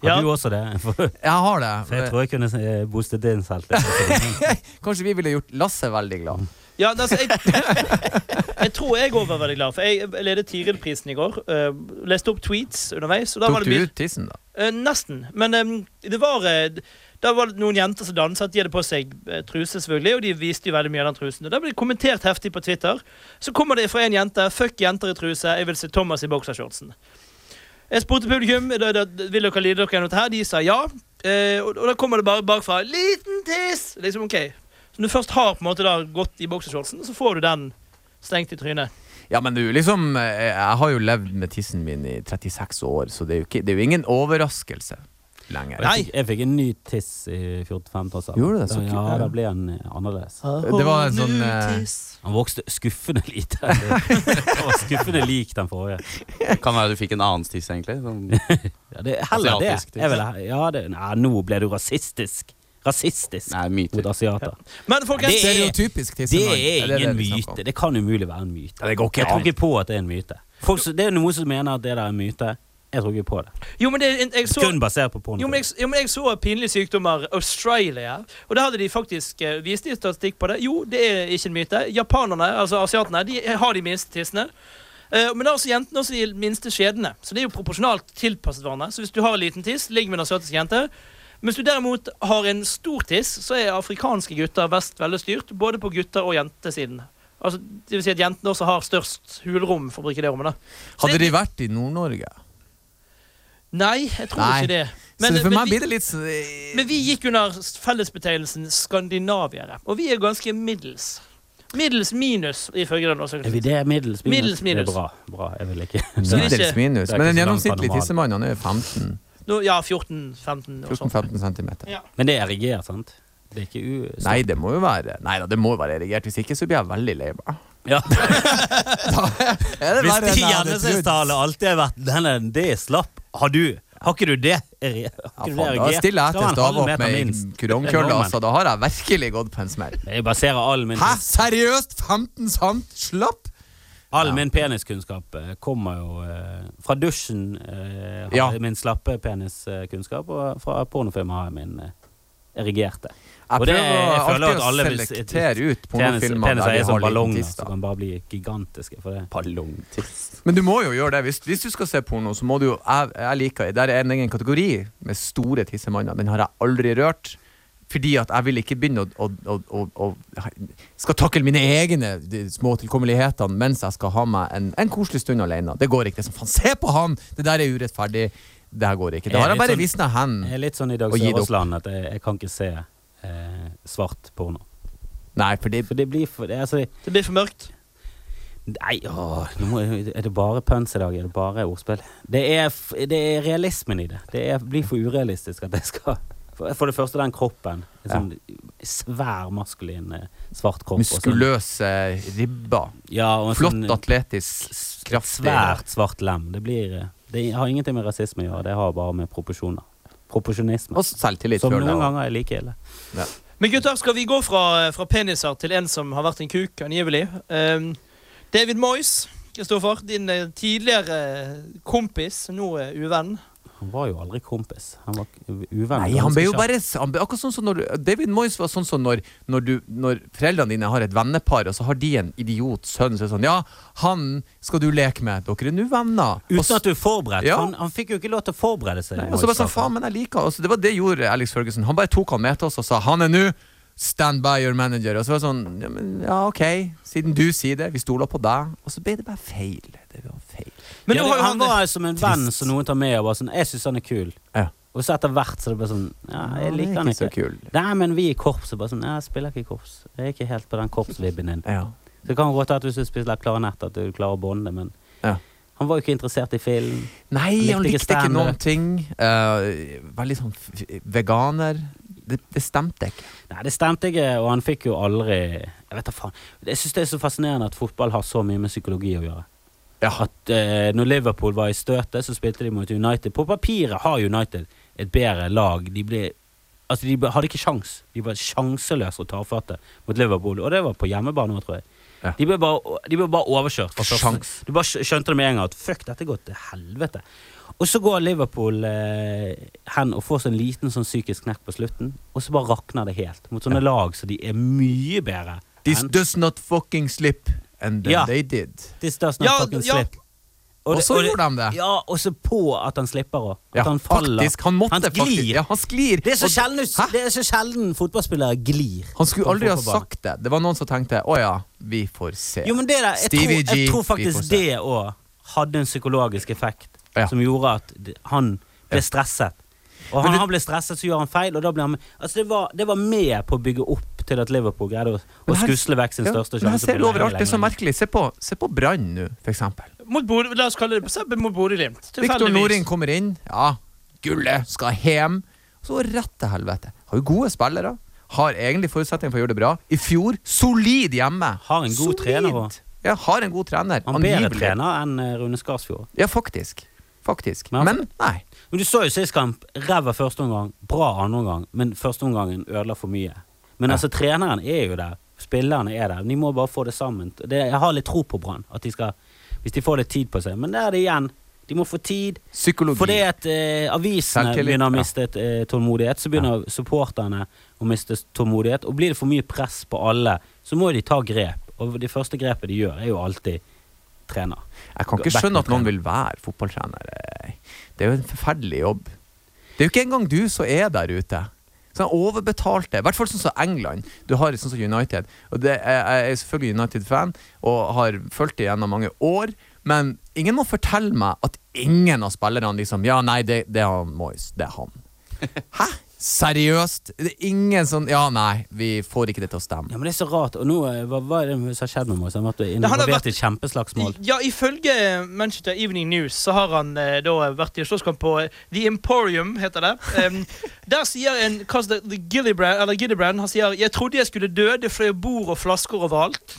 Har Ja. du også det? For, Jeg har det. for jeg tror jeg kunne eh, boostet din selvtillit. Kanskje vi ville gjort Lasse veldig glad. Ja, altså, jeg, jeg tror jeg òg var veldig glad, for jeg ledet Tiril-prisen i går. Uh, leste opp tweets underveis. Og da var Tok det du ut tissen, da? Uh, nesten. Men um, det var eh, Da var det noen jenter som danset. De hadde på seg eh, truse, selvfølgelig, og de viste jo veldig mye av den trusen. Og Da ble det kommentert heftig på Twitter. Så kommer det fra en jente. 'Fuck jenter i truse. Jeg vil se Thomas i boksershortsen'. Jeg spurte publikum da, da, vil dere lide dere noe her. De sa ja. Eh, og, og da kommer det bare bakfra 'Liten tiss!' Liksom, ok Så når du først har på en måte da gått i boksershortsen, så får du den stengt i trynet. Ja, men du, liksom eh, Jeg har jo levd med tissen min i 36 år, så det er jo, ikke, det er jo ingen overraskelse lenger. Nei. Jeg fikk, jeg fikk en ny tiss i 14-15-årsalderen. Gjorde det? Så Ja, kult. da ble han eh, annerledes. Det var en sånn eh, Han vokste skuffende lite. Det var skuffende lik den forrige. Kan være du fikk en annen tiss, egentlig. Sånn Ja, det, heller det. Asiatisk tiss. Jeg vil, ja, det. Nei, nå ble du rasistisk. Rasistisk nei, mot myter. asiater. Men folkens Det er- Stereotypisk Det tissemann. er ingen myte. Det kan umulig være en myte. Det går ikke Jeg tror an. ikke på at det er en myte. Folk, som- det er noen som mener at det der er en myte. Jeg tror ikke på det. Jo, men det, jeg så Kun basert på porno. Jo, men, jeg, jo, men jeg så pinlige sykdommer Australia, og da hadde de faktisk uh, vist de statistikk på det. Jo, det er ikke en myte. Japanerne, altså asiatene, de har de minste tissene. Uh, men det er også jentene også de minste skjedene. Så det er jo proporsjonalt tilpasset hverandre. Så hvis du har en liten tiss, ligg med en asiatisk jente. Men hvis du derimot har en stor tiss, så er afrikanske gutter best styrt, både på gutter- og jentesiden. Altså, det vil si at jentene også har størst hulrom, for å bruke det rommet. da. Hadde det- de vært i Nord-Norge? Nei, jeg tror Nei. ikke det. Så for men meg vi- blir det litt Men vi gikk under fellesbetegnelsen skandinaviere, og vi er ganske middels. Middels minus, ifølge den Er vi det middels minus? Middels minus. Det er bra. bra. Jeg vil ikke Middels minus. Men en gjennomsnittlig tissemann er 15 No, ja, 14-15 cm. 14-15 centimeter. Ja. Men det er erigert, sant? Det er ikke u... Nei, det må jo være Nei da, det må være erigert. Hvis ikke så blir jeg veldig lei meg. Ja. Det Hvis trodd? gjennomsnittstallene alltid har vært Denne, det er slapp. Har du Har ikke du det? Har Ja, ikke det da stiller jeg til opp med minst. kurongkølle, altså. Da har jeg virkelig gått på en smell. Jeg baserer all min, Hæ, seriøst? 15 sant? Slapp? all Ja. min peniskunnskap eh, kommer jo eh, fra dusjen. eh, har Ja. min slappe peniskunnskap, og fra pornofilmer har jeg min eh, erigerte. Jeg prøver jeg føler alltid at å selektere ut pornofilmer der de har liten ballonger som kan bare bli gigantiske. For det. Ballongtiss. Men du må jo gjøre det. Hvis, hvis du skal se porno, så må du jo Jeg, jeg liker Der er en egen kategori med store tissemanner. Den har jeg aldri rørt. Fordi at jeg vil ikke begynne å, å, å, å, å Skal takle mine egne små tilkommeligheter mens jeg skal ha meg en, en koselig stund alene. Det går ikke. Det er som, faen, se på han! Det der er urettferdig. Det her går ikke. Det har jeg bare sånn- visna hen. Jeg er litt sånn i Dag. Søråsland at jeg, jeg kan ikke se eh, svart porno. Nei, for det For det blir for det, altså, Det blir for mørkt. Nei, åh, nå må, er det bare pønsk i dag? Er det bare ordspill? Det er, det er realismen i det. Det er, blir for urealistisk at jeg skal For, for det første den kroppen. En sånn svær, maskulin, eh, svart kropp. sånn- muskuløse ribber. ja, og en Flott, sånn atletisk, kraft kraftig. Svært svart lem. Det blir eh, Det har ingenting med rasisme å gjøre, det har bare med proporsjoner. Proporsjonisme. Og selvtillit. Som noen ganger er like ille. Men gutter, skal vi gå fra, fra peniser til en som har vært en kuk, angivelig? Um, David Moyes, Kristoffer, din eh, tidligere kompis, nå eh, uvenn. Han var jo aldri kompis. Han var uvenn. Nei, han ble jo bare han ble, Akkurat sånn som når David Moyes var sånn som når, når, du, når foreldrene dine har et vennepar, og så har de en idiot sønn, så er det sånn Ja, han skal du leke med. Dere er nå venner. Uten at du er forberedt. Ja. Han, han fikk jo ikke lov til å forberede seg. Nei, Og så bare sånn, faen, men jeg liker altså, Det var det gjorde Alex Ferguson. Han bare tok han med til oss og sa han er nå stand by your manager. Og så var det sånn ja, men, ja, ok, siden du sier det, vi stoler på deg. Og så ble det bare feil. Men ja, nå har det, jo han han var som en venn som noen tar med og bare sånn Jeg syns han er kul. Ja. Og så etter hvert så det bare sånn Ja, jeg liker han ikke. så ikke. kul. Nei, men vi i korpset bare sånn Jeg spiller ikke i korps. Jeg er ikke helt på den korpsvibben din. Ja. Så det kan godt være at hvis du spiller klarinett, at du klarer å bonde, men Ja. han var jo ikke interessert i film. Nei, Han han likte ikke likte ikke noen ting. Uh, veldig sånn veganer. Det, det stemte ikke. Nei, det stemte ikke, og han fikk jo aldri Jeg vet da faen. Jeg syns det er så fascinerende at fotball har så mye med psykologi å gjøre. Ja. At eh, når Liverpool var i støtet, så spilte de mot United. På papiret har United et bedre lag. De ble Altså, de ble- hadde ikke sjans. De var sjanseløse og tafatte mot Liverpool, og det var på hjemmebane òg, tror jeg. Ja. De ble bare, de ble bare overkjørt. Fra. Sjans. Du bare skjønte det med en gang at fuck, dette går til helvete. Og så går Liverpool eh, hen og får en liten sånn psykisk knekk på slutten, og så bare rakner det helt. Mot sånne lag så de er mye bedre. This does not fucking slip. And then Ja. they did. This does not Ja, fucking ja. slip. Og, det- så det- gjorde de det. Ja, og så på at han slipper òg. At Ja, han faller. faktisk. Han måtte Han faktisk. Ja, han sklir. Det er så Og- sjelden, det er så sjelden fotballspillere glir. Han skulle aldri ha sagt det. Det var noen som tenkte å ja, vi får se. Jo, men det der, jeg, Stevie tror, jeg tror faktisk det òg hadde en psykologisk effekt Ja. som gjorde at han ble stresset. Og han, det- han ble stresset, så gjør han feil, og da ble han med. Altså, det var, det var med på å bygge opp til at Liverpool greide å, å her- skusle vekk sin Ja, største men her ser du det overalt. Det er så merkelig. Se på, se på Brann nå, for eksempel. La oss kalle det mot Bodø-Glimt. Viktor Tilfeldigvis. Norin kommer inn. Ja, gullet skal hjem. Så rett til helvete. Har jo gode spillere. Har egentlig forutsetninger for å gjøre det bra. I fjor solid hjemme. Har en god Solid. trener òg. Ja, har en god trener. Han bedre Angivelig. trener enn eh, Rune Skarsfjord. Ja, faktisk. Faktisk. Men Men nei. Men du så jo sist kamp. Ræva første omgang, bra andre omgang, men første omgangen ødela for mye. Men Ja. altså, treneren er jo der. Spillerne er der. De må bare få det sammen. Det, jeg har litt tro på Brann. Hvis de får litt tid på seg. Men der er det igjen. De må få tid. Psykologi. Fordi at eh, avisene begynner å miste eh, tålmodighet, så begynner supporterne å miste tålmodighet. Og blir det for mye press på alle, så må de ta grep. Og det første grepet de gjør, er jo alltid trener. Jeg kan ikke skjønne at noen vil være fotballtrener. Det er jo en forferdelig jobb. Det er jo ikke engang du som er der ute. Sånn overbetalte. I hvert fall sånn som England. Du har sånn som United. Og det er, jeg er selvfølgelig United-fan og har fulgt det gjennom mange år. Men ingen må fortelle meg at ingen av spillerne liksom Ja, nei, det, det er han Moyes. Det er han. Hæ? Seriøst? Det er ingen sånn Ja, nei, vi får ikke det til å stemme. Ja, men det er så rart. Og nå, eh, hva, hva er det som har skjedd med meg? Han har vært involvert i kjempeslagsmål. Ja, Ifølge Manchester Evening News så har han eh, da vært i slåsskamp på eh, The Emporium, heter det. Um, der sier en Gillibrand, eller Gillibrand han sier 'Jeg trodde jeg skulle dø, det fløy bord og flasker overalt'.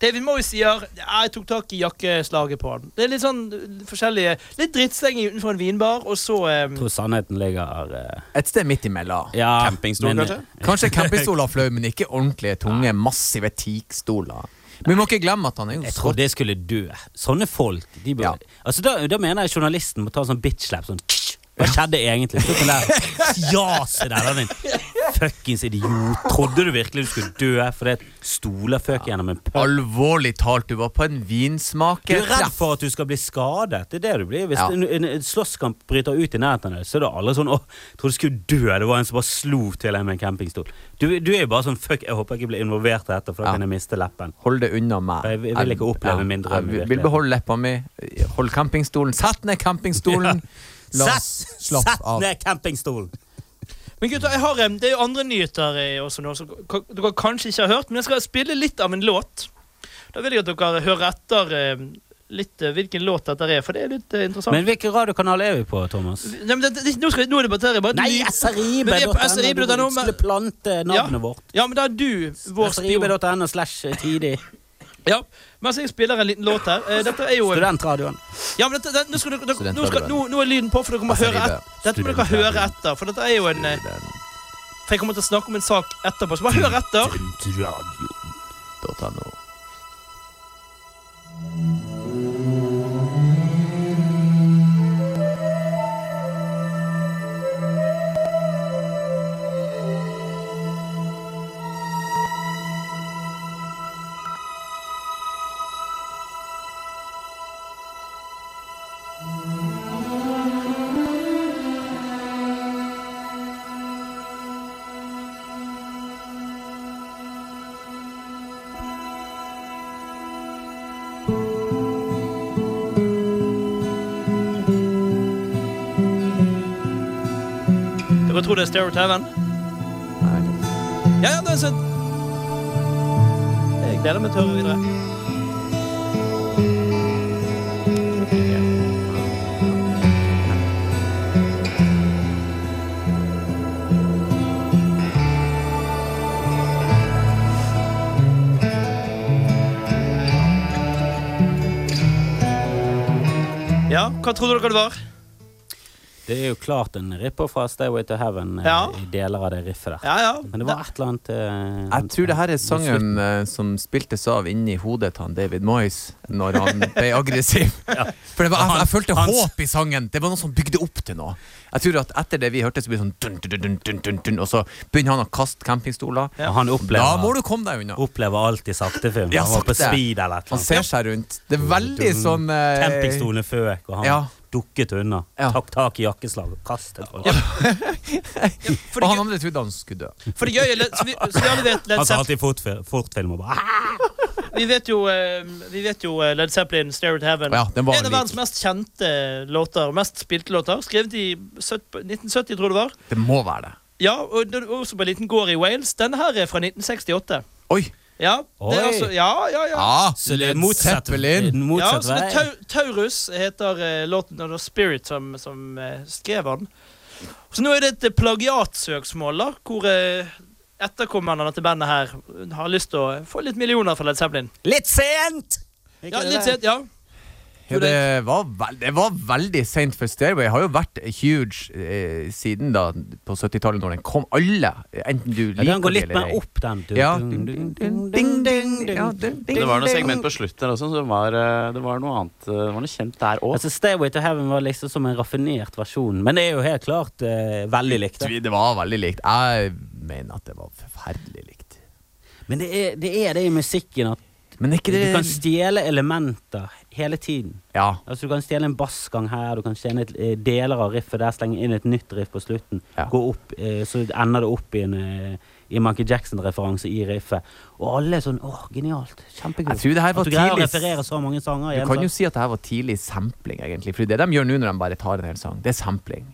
David Moyes sier «Ja, 'Jeg tok tak i jakkeslaget på han'. Det er litt sånn eh, forskjellige Litt drittslenging utenfor en vinbar, og så um... Tror sannheten ligger uh... Et sted midt imellom. ja, Campingstol, men- kanskje? Kanskje campingstoler fløy, men ikke ordentlige, tunge, massive teakstoler. Men vi må ikke glemme at han er jo Jeg tror det skulle dø. Sånne folk de bør, Ja. altså, da, da mener jeg journalisten må ta en sånn bitch-slap. Sånn, hva skjedde egentlig? Med det der fjaset der. Den fuckings idiot. Trodde du virkelig du skulle dø fordi et stoler føk gjennom en pub? Alvorlig talt, du var på en Du er redd for at du skal bli skadet. Det er det du blir. Hvis Ja. en, en, en slåsskamp bryter ut i nærheten av deg, så er det alle sånn Å, trodde du skulle dø. Det var en som bare slo til deg med en campingstol. Du, du er jo bare sånn Fuck, jeg håper jeg ikke blir involvert i dette, for da Ja. kan jeg miste leppen. Hold det unna meg. Jeg jeg vil ikke oppleve min drøm Jeg vil beholde leppa mi. Hold campingstolen. Sett ned campingstolen! La oss slappe av. sett ned campingstolen! Men gutta, jeg har, det er jo andre nyheter eh, også nå som dere kanskje ikke har hørt, men jeg skal spille litt av en låt. Da vil jeg at dere hører etter litt eh, hvilken låt dette er, for det er litt eh, interessant. Men hvilken radiokanal er vi på, Thomas? Nei, men det, det, nå, skal, nå debatterer jeg bare Nei, SRIB.no, Du skulle plante navnet vårt. Ja, men da er du vår spion. SRIB.no slash tidig. Ja, mens jeg spiller en liten låt her. Eh, Dette er jo Studentradioen. Ja, men dette, det, nå, skal dere, dere, nå, skal, nå, nå er lyden på, for dere må høre et, Dette må dere høre etter, for dette er jo en eh, For jeg kommer til å snakke om en sak etterpå, så bare hør etter. .no. bare tror det er litt. Ja, ja, det er sant. Jeg gleder meg til å høre videre. Ja, hva trodde dere det var? Det er jo klart en ripper fra Stairway to Heaven eh, Ja. i deler av det riffet der. Ja, ja. Men det var et eller annet uh, Jeg tror det her er sangen uh, som spiltes av inni hodet til David Moyes når han ble aggressiv. For det var, jeg, jeg følte Hans- håp i sangen. Det var noe som bygde opp til noe. Jeg tror at Etter det vi hørte, så blir det sånn dun, dun, dun, dun, dun, dun, Og så begynner han å kaste campingstoler. Og han Da må du komme deg unna. opplever alltid sakte film. Ja, han var på speed eller et Han ser seg rundt. Det er veldig sånn uh, Campingstolen føk, og han Ja. Dukket unna. Ja. Takk tak i jakkeslaget og kastet folk. ja. Og han andre trodde han skulle dø. for det gøy, så vi, så vi alle vet Led Han tar alltid fortfil- fortfilm og bare "Ah!" Vi vet jo, eh, vi vet jo eh, Led Zeppelin, 'Stare to Heaven. Ja, den en av verdens mest kjente låter, mest spilte låter. Skrevet i 1970, tror jeg det var. Det må være det. Ja, og er også på en liten gård i Wales. Denne her er fra 1968. Oi! Ja, det er Oi. altså, ja, ja, ja. Ja, Så det er motsatt, Zeppelin. Ja, motsatt så det er vei. Tau Taurus heter eh, låten, og det Spirit som, som eh, skrev den. Så nå er det et eh, plagiatsøksmål, da, hvor eh, etterkommerne til bandet her har lyst til å få litt millioner fra Led Zeppelin. Litt sent! Ja, litt sent, ja. Ja, det, var veld, det var veldig seint for Stairway. Har jo vært huge eh, siden da på 70-tallet, når den kom. Alle, enten du Ja, liker den går det litt mer opp, den. Du, Ja. ja, Det var noe segment på slutt der også, som var, eh, det var noe annet. eh, Det var noe kjent der òg. Altså, Stairway to Heaven var liksom som en raffinert versjon, men det er jo helt klart eh, veldig likt. Det. Det var veldig likt. Jeg mener at det var forferdelig likt. Men det er, det er det i musikken at Men er ikke du kan stjele elementer hele tiden. Ja. Altså Du kan stjele en bassgang her, du kan stjele et, eh, deler av riffet der, slenge inn et nytt riff på slutten. Ja. Gå opp, eh, Så ender det opp i en eh, I Michael Jackson-referanse i riffet. Og alle er sånn åh, genialt. Kjempekult. Var At du greier å tidlig referere så mange sanger. Du kan jo si at det her var tidlig sampling, egentlig. For det de gjør nå når de bare tar en hel sang, det er sampling.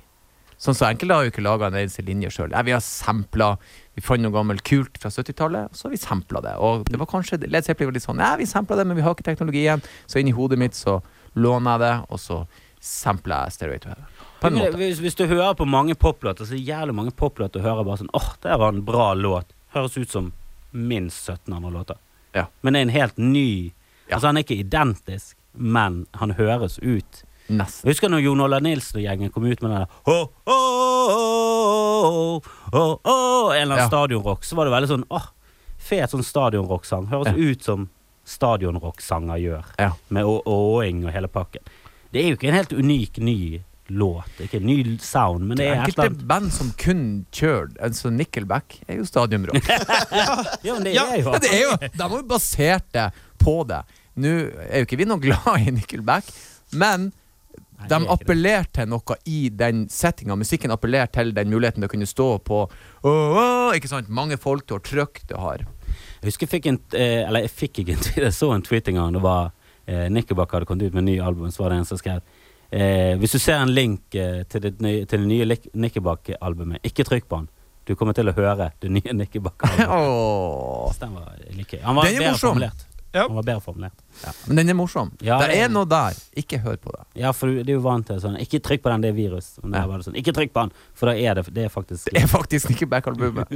Sånn så Enkelte har jo ikke laga en eneste linje sjøl. Vi har sampla Vi fant noe gammelt kult fra 70-tallet, og så har vi sampla det. Og det var kanskje Led Zeppelin var litt sånn Ja, vi sampla det, men vi har ikke teknologien. Så inni hodet mitt så låner jeg det, og så sampler jeg Stairway to Heaven. Hvis, hvis du hører på mange poplåter, så er det jævlig mange poplåter og hører bare sånn åh, det var en bra låt. Høres ut som minst 17 andre låter. Ja. Men det er en helt ny Ja. Altså Han er ikke identisk, men han høres ut Nesten. Husker når Jon Olav Nilsen og gjengen kom ut med den der oh, oh, oh, åh», En eller annen Ja. stadionrock, så var det veldig sånn åh, fet sånn stadionrocksang. Høres Ja. ut som stadionrocksanger gjør, Ja. med åing og hele pakken. Det er jo ikke en helt unik ny låt. Ikke en ny sound, men det er et Enkelte annet band som kun kjører Altså Nickelback er jo stadionrock. Ja, men det er jo det er jo, de har jo basert det på det. Nå er jo ikke vi noe glad i Nickelback, men de det er det. appellerte til noe i den settinga. Musikken appellerte til den muligheten å kunne stå på oh, oh, Ikke sant? Mange folk, har trøkk, du har Jeg husker jeg fikk en eh, Eller jeg fikk ikke en jeg så en tweet en gang. Det var eh, Nickelback hadde kommet ut med en ny album, så var det en som skrev eh, Hvis du ser en link eh, til, det nye, til det nye Nickelback-albumet, ikke trykk på den. Du kommer til å høre det nye Nickelback-albumet. oh. Var like. Han var er bedre formulert. Ja. Den var bedre formulert. Men den er morsom. Ja, det er noe der. Ikke hør på det. Ja, for du du er jo vant til sånn Ikke trykk på den, det er virus. Og der Ja. var det sånn, ikke trykk på den, for da er det, det er faktisk Det er faktisk ikke backalbumet.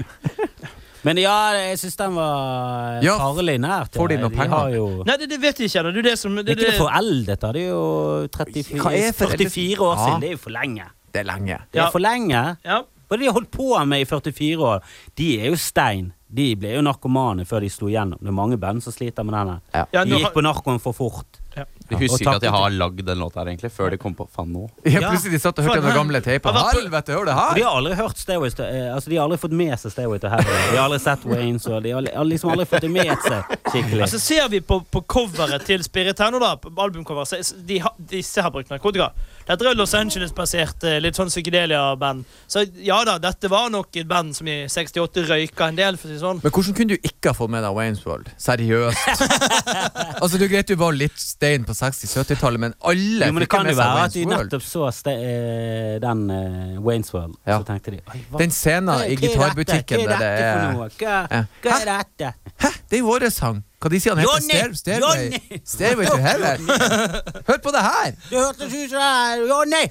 Men ja, jeg syns den var Ja, farlig nært. får de ja. noe penger? De jo Nei, det, det vet jeg ikke. Det er det som det, Det er ikke det, det foreldet, da. Det er jo 34, er 44 år Ja. siden. Det er jo for lenge. Det er lenge. Det er Ja. for lenge. Ja. Hva er det de har holdt på med i 44 år? De er jo stein. De ble jo narkomane før de slo igjennom. Det er mange band som sliter med denne. Ja. Ja, De gikk på narkoen for fort. De husker ikke at jeg har lagd den låta her, egentlig, før de kom på Faen nå. Ja, plutselig de satt og hørte den gamle på- Helvete, hør det her! de har aldri hørt Stairways to, eh, Altså de har aldri fått med seg Stairway to Heaven. De har aldri sett Waynes, og de har har liksom aldri fått det med seg skikkelig. Altså Ser vi på, på coveret til Spirit her nå, da, på albumcover, så så de, ha- disse har brukt narkotika. Dette er Los Angeles-basert eh, litt sånn psykedelia-band. Så ja da, dette var nok et band som i 68 røyka en del, for å si sånn. Men hvordan kunne du ikke ha fått med deg Waynes World? Seriøst. altså, det er greit du var litt stein på 60-70-tallet, men alle Jo, men det kan jo være at de nettopp så ste, eh, den uh, Waynes World, Ja. så tenkte de Oi, Den scenen i gitarbutikken der det er? Hva, Ja. hva er dette? Hæ, det er jo vår sang! Hva de sier han heter? Stairway! Stairway to heaven! Hør på det her! Det hørtes ut som det- Johnny!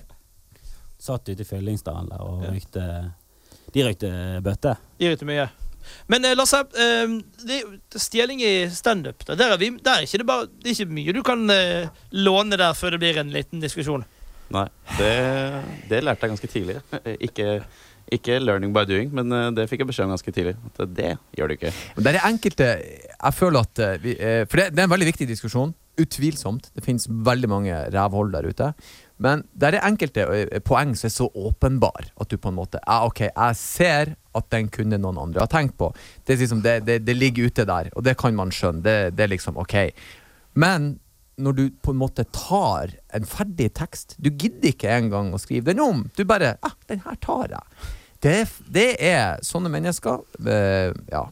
Satt ute i Fyllingsdalen og røykte De røykte bøtte. De røykte mye. Men eh, eh, det, det stjeling i standup, Der, der er, vi, der er ikke det bare Det er ikke mye du kan eh, låne der før det blir en liten diskusjon. Nei, det, det lærte jeg ganske tidlig. Ikke, ikke learning by doing, men eh, det fikk jeg beskjed om ganske tidlig. At det gjør du ikke. Men det er enkelte Jeg føler at eh, vi, For det, det er en veldig viktig diskusjon. Utvilsomt. Det finnes veldig mange rævhold der ute. Men det er enkelte eh, poeng som er så åpenbar at du på en måte ja, OK, jeg ser at den kunne noen andre ha tenkt på. Det, liksom, det, det, det ligger ute der, og det kan man skjønne. Det, er liksom OK. Men når du på en måte tar en ferdig tekst Du gidder ikke engang å skrive den om. Du bare Ja, den her tar jeg. Det, det er sånne mennesker. eh, ja.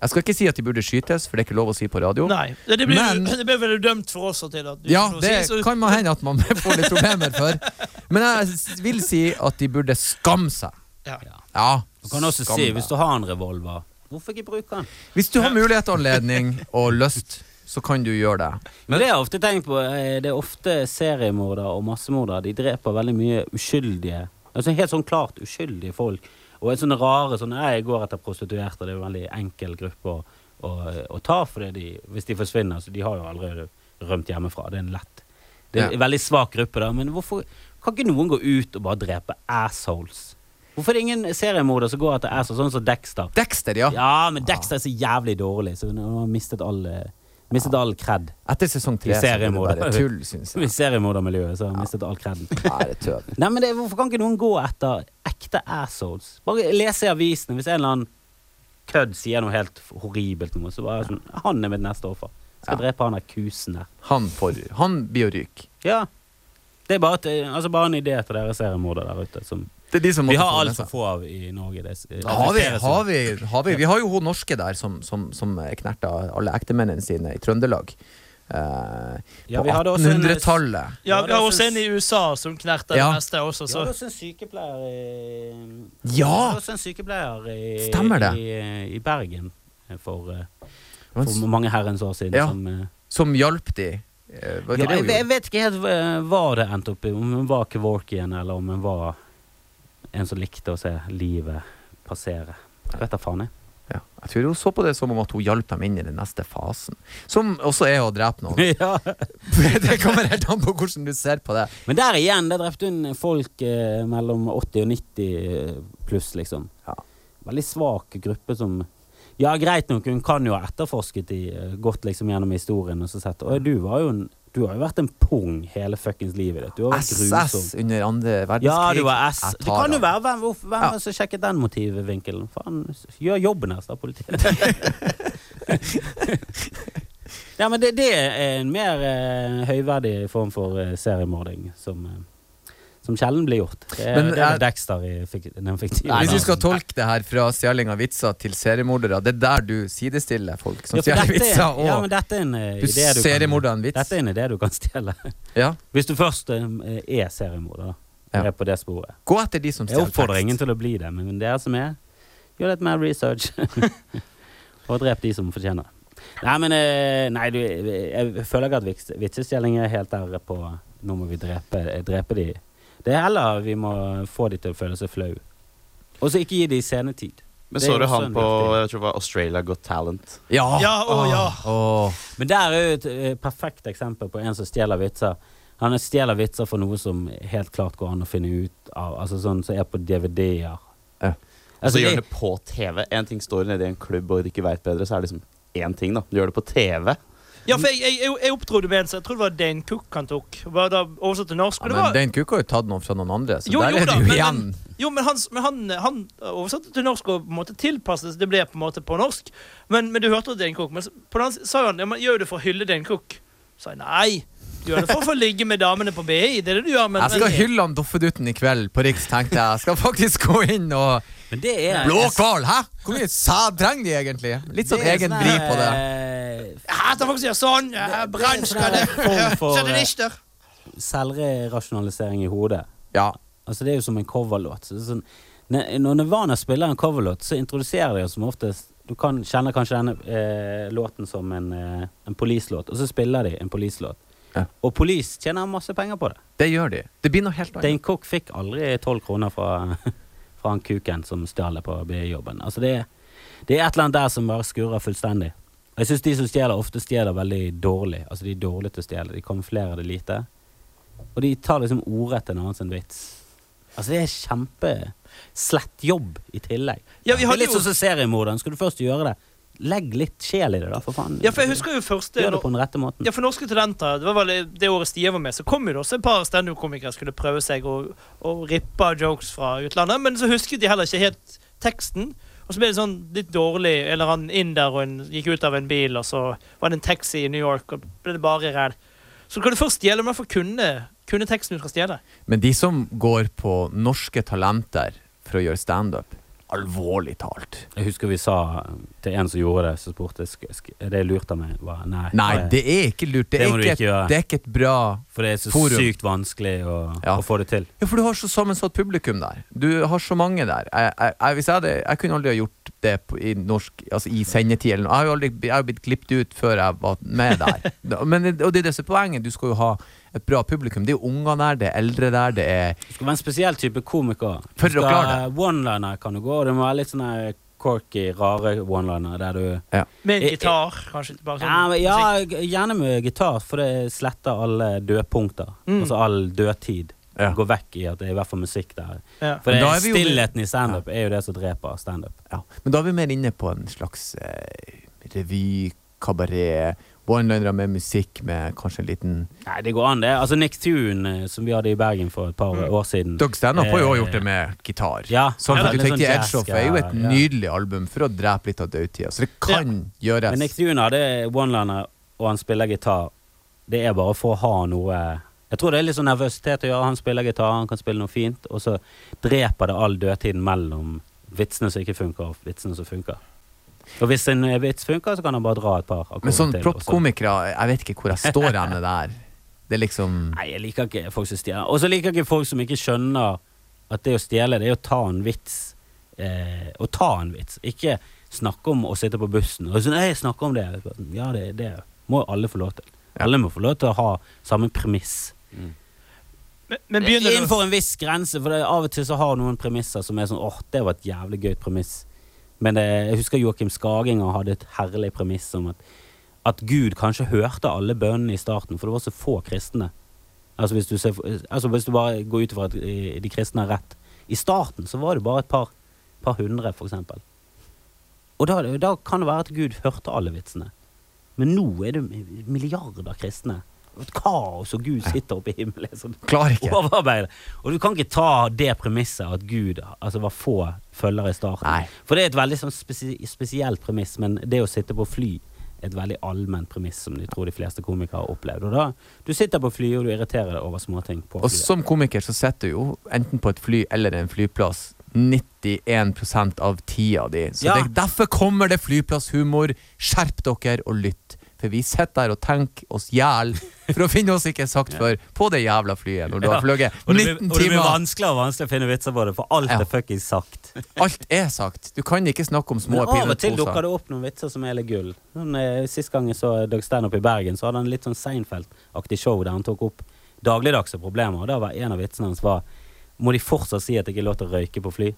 Jeg skal ikke si at de burde skytes, for det er ikke lov å si på radio. Nei, det, det, blir, Men- det blir vel dømt for oss til at du Ja, det si, så- kan man hende at man får litt problemer for. Men jeg vil si at de burde skamme seg. Ja. Ja. Du kan også si, hvis du har en revolver, hvorfor ikke bruke den? Hvis du har mulighet, anledning og lyst, så kan du gjøre det. Men det er ofte tenkt på. eh, Det er ofte seriemordere og massemordere. De dreper veldig mye uskyldige Altså Helt sånn klart uskyldige folk. Og en sånne rare sånn Jeg går etter prostituerte, det er en veldig enkel gruppe å, å, å ta for det de, hvis de forsvinner. Så de har jo allerede rømt hjemmefra. Det er en lett Det er en veldig svak gruppe, da. Men hvorfor kan ikke noen gå ut og bare drepe assholes? Hvorfor er det ingen seriemorder som går etter assholes, sånn som Dexter? Dexter, ja. Ja, men Dexter er så jævlig dårlig, så han har mistet all, eh, mistet all cred. Etter sesong tre I blir det bare tull, syns I jeg. seriemordermiljøet så har jeg mistet all creden. Nei, er men det, Hvorfor kan ikke noen gå etter ekte assholes? Bare lese i avisene. Hvis en eller annen kødd sier noe helt horribelt, noe, så bare sånn Han er mitt neste offer. Skal Ja. drepe han der kusen der. Han, får, han blir å ryke. Ja. Det er bare, altså bare en idé til dere seriemordere der ute. Som Det er de som vi har altfor få av i Norge. Det, det Har vi, har, vi, har vi Vi har jo hun norske der som, som, som knerta alle ektemennene sine i Trøndelag. Uh, Ja, på vi hadde også en- 1800-tallet. Ja, Ja, vi har også en i USA som knerter Ja. det meste også, Vi har hadde også en sykepleier i Ja! En sykepleier i, Stemmer det. i, i Bergen for, eh, for mange herrens år siden. Ja. Som, eh, Som hjalp de. Ja, jeg, jeg vet ikke helt hva det endte opp i. Om hun var Kevorkian, eller om hun var en som likte å se livet passere. Jeg vet da faen, jeg. Ja. Jeg tror hun så på det som om at hun hjalp dem inn i den neste fasen. Som også er å drepe noen. ja. det kommer helt an på hvordan du ser på det. Men der igjen, der drepte hun folk eh, mellom 80 og 90 pluss, liksom. Ja. Veldig svak gruppe som Ja, greit nok, hun kan jo ha etterforsket de, godt gått liksom gjennom historien og så sett Å, du var jo en Du har jo vært en pung hele fuckings livet ditt. SS under andre verdenskrig. Ja, du var S. Det kan jo være hvem, hvem Ja. som sjekket den motivvinkelen? Faen, gjør jobben her, sa politiet. ja, men det, det er en mer eh, høyverdig form for eh, seriemording som, eh, som sjelden blir gjort. Det er, Men det er er- Dexter i fik den fiktive Hvis vi skal tolke det her fra stjeling av vitser til seriemordere, det er der du sidestiller folk som Ja, stjeler vitser, er- ja, og men dette er en eh, idé du kan vits. Dette er en idé du kan stjele. Ja. Hvis du først uh, er seriemorder. Ja. Er på det sporet. Gå etter de som Jeg oppfordrer ingen til å bli det, men dere som er, gjør litt mer research. og drep de som fortjener det. Nei, men eh, Nei, du, jeg føler ikke at vits- vitsestjeling er helt der på Nå må vi drepe, drepe de. Det er heller vi må få de til å føle seg flau. Og så ikke gi de scenetid. Men så du han på jeg tror det var Australia Got Talent? Ja! Ja, å, ja. Åh. Men der er jo et eh, perfekt eksempel på en som stjeler vitser. Han stjeler vitser for noe som helt klart går an å finne ut av. Altså sånn som er på DVD-er. Ja. Altså, så gjør det- det på TV. En ting står nede i en klubb og du ikke veit bedre, så er det liksom én ting, da. Du gjør det på TV. Ja, for jeg, jeg, jeg, jeg opptrodde med en som jeg tror det var Dane Cook han tok. Var da oversatt til norsk. Ja, Og det men var, Dane Cook har jo tatt noen fra noen andre, så Jo, der jo er da, jo men- igjen. jo, men, han, men han, han oversatte til norsk og på en måte tilpasset det ble på en måte på norsk. Men, men du hørte jo Dane Cook. Men så- på den annen sa han ja, men gjør du det for å hylle Dane Cook. Så sa jeg nei. Du gjør det for å få ligge med damene på BI. Det er det du gjør. Men, Jeg skal men, hylle han Doffeduten i kveld på Riks, tenkte jeg. Jeg skal faktisk gå inn og Men det er Blå hval, hæ? Hvor mye sæd trenger de egentlig? Litt sånn Det egen sånn vri på det. eh, Jeg hater folk som gjør sånn! Brannskadde! for, eh, Satanister! selvrasjonalisering i hodet. Ja. Altså Det er jo som en coverlåt. Er sånn, når Nirvana spiller en coverlåt, så introduserer de oss som oftest Du kan kjenner kanskje denne eh, låten som en, eh, en police-låt, og så spiller de en police-låt. Ja. Og Police tjener masse penger på det. Det gjør de. Det blir noe helt annet. Dane Cook fikk aldri tolv kroner fra, fra han kuken som stjal det på BI-jobben. Altså det, det er et eller annet der som bare skurrer fullstendig. Og jeg syns de som stjeler, ofte stjeler veldig dårlig. Altså De er dårlige til å stjele. De kamuflerer det lite. Og de tar liksom ordrett til en annen sin vits. Altså Det er kjempeslett jobb i tillegg. Ja, vi det er litt jo sånn som seriemorderen. Skal du først gjøre det, legg litt sjel i det, da, for faen. Ja, for jeg husker jo første Gjør det på den rette måten. Ja, for Norske Talenter, det var vel det året Stian var med, så kom jo det også et par standup-komikere skulle prøve seg og, og rippe jokes fra utlandet, men så husket de heller ikke helt teksten. Og så ble det sånn litt dårlig, eller han inn der og en, gikk ut av en bil, og så var det en taxi i New York, og ble det bare ræl. Så kan du først stjele, men for kunne, kunne teksten du skal stjele. Men de som går på norske talenter for å gjøre standup, alvorlig talt Jeg husker vi sa til en som gjorde det, som spurte er det lurt av meg. Bare, nei, Nei, det er ikke lurt. Det Det er ikke, et, det er ikke et bra For det er så Forum. sykt vanskelig å, Ja. å få det til. Ja, for du har så sammensatt publikum der. Du har så mange der. Jeg, jeg, jeg, jeg kunne aldri ha gjort det på, i norsk Altså i sendetid eller noe. Jeg har jo aldri jeg har blitt klippet ut før jeg var med der. Men, og det er det som er poenget. Du skal jo ha et bra publikum. Det er jo unger der, det er eldre der, det er Du skal være en spesiell type komiker. For Du skal- One-liner kan du gå, og det må være litt sånne corky, rare one-liner der du Med en Eh, gitar, kanskje. Bare sånn ja, ja, gjerne med gitar, for det sletter alle dødpunkter. Mm. Altså all dødtid. Ja. Gå vekk i at det er i hvert fall musikk der. Ja. For det, er stillheten i standup er jo det som dreper standup. ja. Men da er vi mer inne på en slags eh, revy, kabaret, one-linere med musikk med kanskje en liten Nei, det går an, det. Altså Nick Thune, eh, som vi hadde i Bergen for et par Mm. år siden. Doug Stanhope har jo også gjort det med gitar. Ja, Sånn ja, at du tenker sånn Edge Off er jo et ja. nydelig album for å drepe litt av dødtida. Så det kan gjøres. Men Nick Thune hadde one-liner, og han spiller gitar. Det er bare for å ha noe Jeg tror det er litt sånn nervøsitet å gjøre. Han spiller gitar, han kan spille noe fint, og så dreper det all dødtiden mellom vitsene som ikke funker, og vitsene som funker. Og hvis en eh, vits funker, så kan han bare dra et par Men sånn proppkomikere, jeg vet ikke hvor jeg står hen der. Det er liksom Nei, jeg liker ikke folk som stjeler. Og så liker jeg ikke folk som ikke skjønner at det å stjele, det er å ta en vits. Eh, å ta en vits. Ikke snakke om å sitte på bussen. Og så, nei, snakke om det. Ja, det, det må alle få lov til. Alle må få lov til å ha samme premiss. Men, men du Innenfor en viss grense, for det, av og til så har noen premisser som er sånn åh, det var et jævlig gøyt premiss. Men det, jeg husker Joakim Skaginger hadde et herlig premiss om at, at Gud kanskje hørte alle bønnene i starten, for det var så få kristne. Altså hvis du, ser, altså hvis du bare går ut ifra at eh, de kristne har rett. I starten så var det bare et par, par hundre, for eksempel. Og da, da kan det være at Gud hørte alle vitsene. Men nå er det milliarder kristne. Et kaos, og Gud sitter oppe i himmelen. Sånn Klarer ikke. overarbeid. Og du kan ikke ta det premisset at Gud altså, var få følgere i starten. Nei. For det er et veldig sånn spesi spesielt premiss, men det å sitte på fly et veldig allment premiss som de tror de fleste komikere har opplevd. Og da, Du sitter på fly, og du irriterer deg over småting på Og flyet. som komiker så sitter du jo enten på et fly eller en flyplass 91% av tida di. Så Ja. det, derfor kommer det flyplasshumor. Skjerp dere og lytt. For vi sitter der og tenker oss hjel for å finne oss ikke sagt før på det jævla flyet når du har fløyet og det, blir, 19 og det blir vanskeligere og vanskeligere å finne vitser på det, for alt er fuckings sagt. Alt er sagt. Du kan ikke snakke om små Men av og til dukker det opp noen vitser som er litt gull. Sånn, eh, Sist gang jeg så Dag Steinup i Bergen, så hadde han litt sånn Seinfeld-aktig show der han tok opp dagligdagse problemer. Og da var en av vitsene hans var Må de fortsatt si at det ikke er lov til å røyke på fly?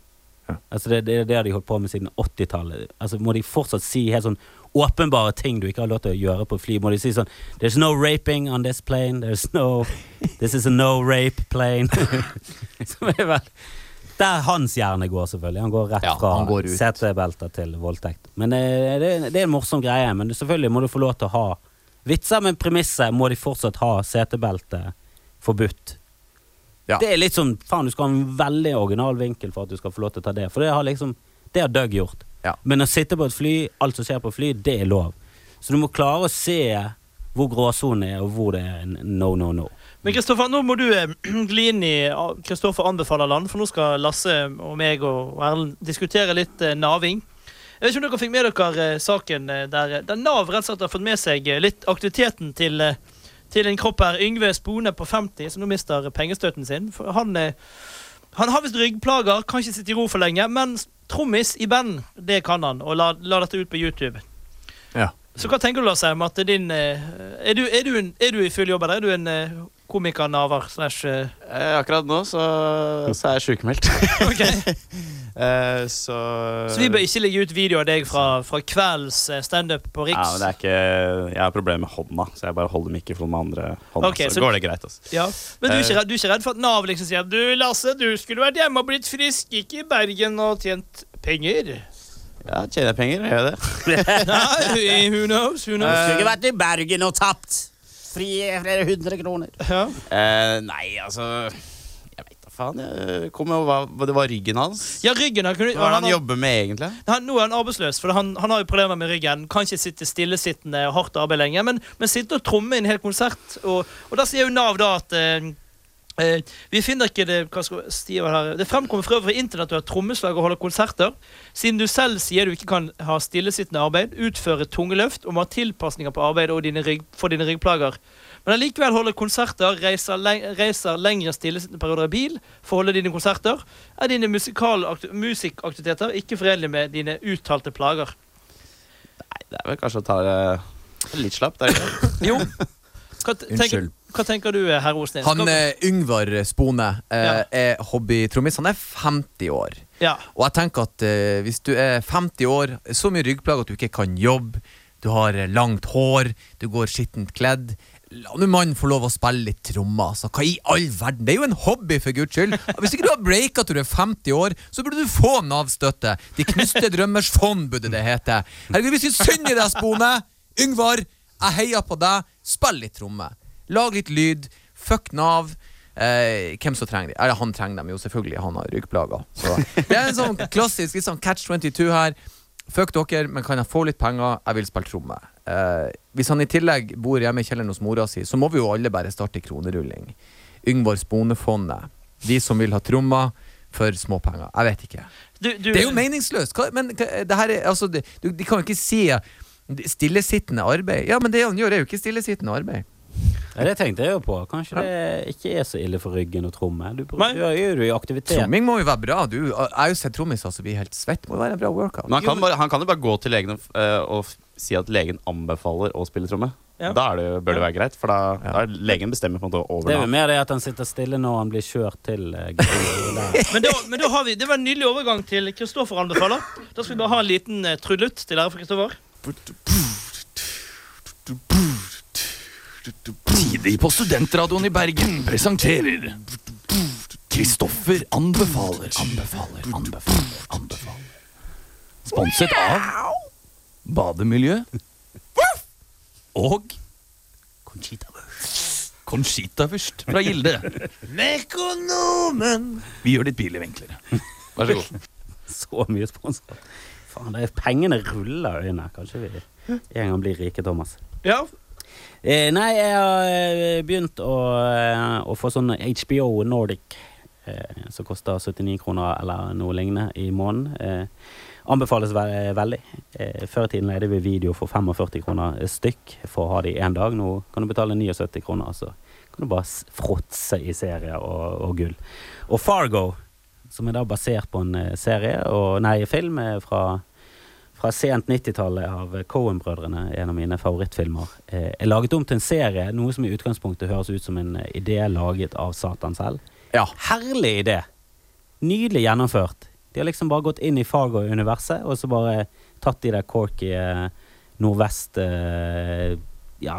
Ja. Altså det, det, det har de holdt på med siden 80-tallet. Altså Må de fortsatt si helt sånn åpenbare ting du ikke har lov til å gjøre på fly? Må de si sånn There's no raping on this plane. There's no This is a no rape plane. Som er vel Der hans hjerne går, selvfølgelig. Han går rett Ja, fra setebelter til voldtekt. Men eh, det, det er en morsom greie. Men selvfølgelig må du få lov til å ha vitser med premisset må de fortsatt ha setebelte forbudt. Ja. Det er litt sånn Faen, du skal ha en veldig original vinkel for at du skal få lov til å ta det. For det har liksom Det har Doug gjort. Ja. Men å sitte på et fly, alt som skjer på fly, det er lov. Så du må klare å se hvor gråsonen er, og hvor det er no, no, no. Men Kristoffer, nå må du eh, gli inn i ah, Kristoffer anbefaler land, for nå skal Lasse og meg og Erlend diskutere litt eh, naving. Jeg vet ikke om dere fikk med dere eh, saken der, der Nav rett og slett har fått med seg litt aktiviteten til, til en kropp her. Yngve Spone på 50, som nå mister pengestøtten sin. For han, eh, han har visst ryggplager, kan ikke sitte i ro for lenge, men trommis i band, det kan han. Og la, la dette ut på YouTube. Ja. Så hva tenker du, Lars, om at din eh, er, du, er, du en, er du i full jobb, eller er du en eh, komiker-naver slash eh, Eh, akkurat nå så, så er jeg sykemeldt. Ok. Eh, så Så vi bør ikke legge ut video av deg fra, fra kveldens eh, standup på Riks? Ja, men det er ikke Jeg har problemer med hånda, så jeg bare holder mikrofonen med andre hånda. Okay, så, så- går det greit. Altså. Ja. Men du er, Eh. ikke redd, du er ikke redd for at Nav liksom sier Du, Lasse, du skulle vært hjemme og blitt frisk, ikke i Bergen og tjent penger? Ja, tjener jeg penger, gjør jeg det? Nei, who knows? Who knows? Skulle ikke vært i Bergen og tapt fri flere hundre kroner. Ja. Eh, nei, altså Jeg vet da faen. Jeg kom med, hva det var ryggen hans. ja, ryggen Hva er det han, han jobber med, egentlig? han, Nå er han arbeidsløs, for han, han har jo problemer med ryggen. Kan ikke sitte stillesittende og hardt arbeid lenger, men, men sitte og tromme i en hel konsert. Og, og da sier jo Nav da at eh, eh, vi finner ikke det hva skal Stiva her, Det fremkommer for øvrig internett du har trommeslag og holder konserter. Siden du selv sier du ikke kan ha stillesittende arbeid, utføre tunge løft og må ha tilpasninger på arbeidet og dine rygg, for dine ryggplager. Men allikevel holder konserter, reiser, le reiser lengre stillesittende perioder i bil for å holde dine konserter, er dine musikkaktiviteter ikke forenlige med dine uttalte plager. Nei, det er vel kanskje å ta det litt slapt. Er det ikke? Jo. Unnskyld. Hva tenker du, herr Osnes? Han eh, Yngvar Spone eh, Ja. er hobbytrommis. Han er 50 år. ja. Og jeg tenker at eh, hvis du er 50 år, så mye ryggplager at du ikke kan jobbe, du har eh, langt hår, du går skittent kledd La nå mannen få lov å spille litt trommer. Altså. Hva i all verden? Det er jo en hobby, for guds skyld. Hvis ikke du har breaka til du er 50 år, så burde du få Nav-støtte. De knuste drømmers fond burde det hete. Herregud, vi syns synd i deg, Spone! Yngvar, jeg heier på deg. Spill litt tromme. Lag litt lyd. Fuck Nav. Eh, hvem som trenger de? Eller han trenger dem jo selvfølgelig, han har ryggplager. Så det er en sånn klassisk litt sånn catch 22 her. Fuck dere, men kan jeg få litt penger? Jeg vil spille tromme. Eh, hvis han i tillegg bor hjemme i kjelleren hos mora si, så må vi jo alle bare starte kronerulling. Yngvar Sponefondet. De som vil ha trommer for småpenger. Jeg vet ikke. Du, du, Det er jo meningsløst! Hva, men det her er, altså, det, du, de kan jo ikke si stillesittende arbeid. Ja, men det han gjør, er jo ikke stillesittende arbeid. Ja, det tenkte jeg jo på. Kanskje det ikke er så ille for ryggen å tromme. Du, du gjør jo i aktivitet. Tromming må jo være bra. Du, jeg har jo sett trommiser som blir helt svett. Må jo være en bra workout. Men han kan, bare, han kan jo bare gå til legen og, eh, og si at legen anbefaler å spille tromme. Ja. Da er det, bør det være greit, for da, Ja. da er legen bestemmer på en måte over Det er jo mer det at han sitter stille når han blir kjørt til eh, men, da, men da har vi Det var en nydelig overgang til Kristoffer anbefaler. Da skal vi bare ha en liten uh, trudelutt til dere for Kristoffer. Tidlig på Studentradioen i Bergen presenterer Kristoffer anbefaler. Anbefaler, anbefaler, anbefaler. Sponset av Bademiljø og Conchita Wurst fra Gilde. Mekonomen! Vi gjør ditt billiv enklere. Vær så god. Så mye sponsor. Faen, det er, pengene ruller inn her. Kanskje vi en gang blir rike, Thomas. Ja. Eh, nei, jeg har eh, begynt å, eh, å få sånn HBO Nordic, eh, som koster 79 kroner eller noe lignende i måneden. Eh, anbefales ve veldig. Eh, før i tiden leide vi video for 45 kroner stykk for å ha det i én dag. Nå kan du betale 79 kroner, så kan du bare fråtse i serier og, og gull. Og Fargo, som er da basert på en serie, og nei, film fra fra sent 90-tallet av Cohen-brødrene, en av mine favorittfilmer, eh, er laget om til en serie, noe som i utgangspunktet høres ut som en idé laget av Satan selv. Ja. Herlig idé! Nydelig gjennomført. De har liksom bare gått inn i Fargo-universet, og så bare tatt de der corky eh, nordvest eh, Ja,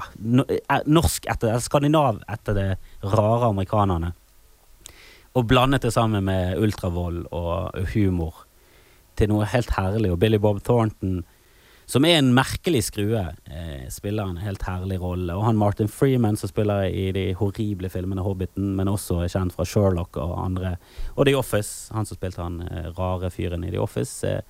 norsk etter det, skandinav etter det rare amerikanerne. Og blandet det sammen med ultravold og humor til noe helt herlig. Og Billy Bob Thornton, som er en merkelig skrue, eh, spiller en helt herlig rolle. Og han Martin Freeman, som spiller i de horrible filmene Hobbiten, men også er kjent fra Sherlock og andre. Og The Office, han som spilte han eh, rare fyren i The Office, eh,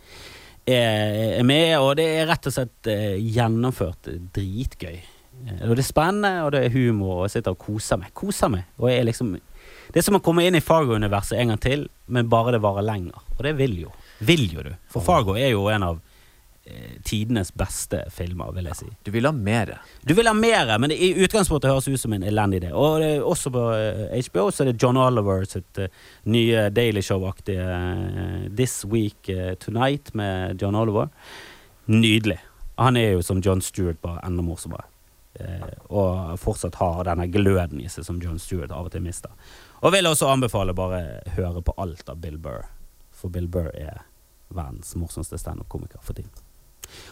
er, med. Og det er rett og slett eh, gjennomført dritgøy. Eh, og det er spennende, og det er humor, og jeg sitter og koser meg. Koser meg. Og jeg er liksom det er som å komme inn i Fargo-universet en gang til, men bare det varer lenger. Og det vil jo. Vil jo du. For Fargo er jo en av eh, tidenes beste filmer, vil jeg si. Du vil ha mer? Du vil ha mer, men i utgangspunktet høres ut som en elendig idé. Og også på eh, HBO så er det John Oliver sitt eh, nye Daily Show-aktige This Week Tonight med John Oliver. Nydelig. Han er jo som John Stewart, bare enda morsommere. Og fortsatt har denne gløden i seg som John Stewart av og til mister. Og vil også anbefale bare høre på alt av Bill Burr. For Bill Burr er verdens morsomste standup-komiker for tiden.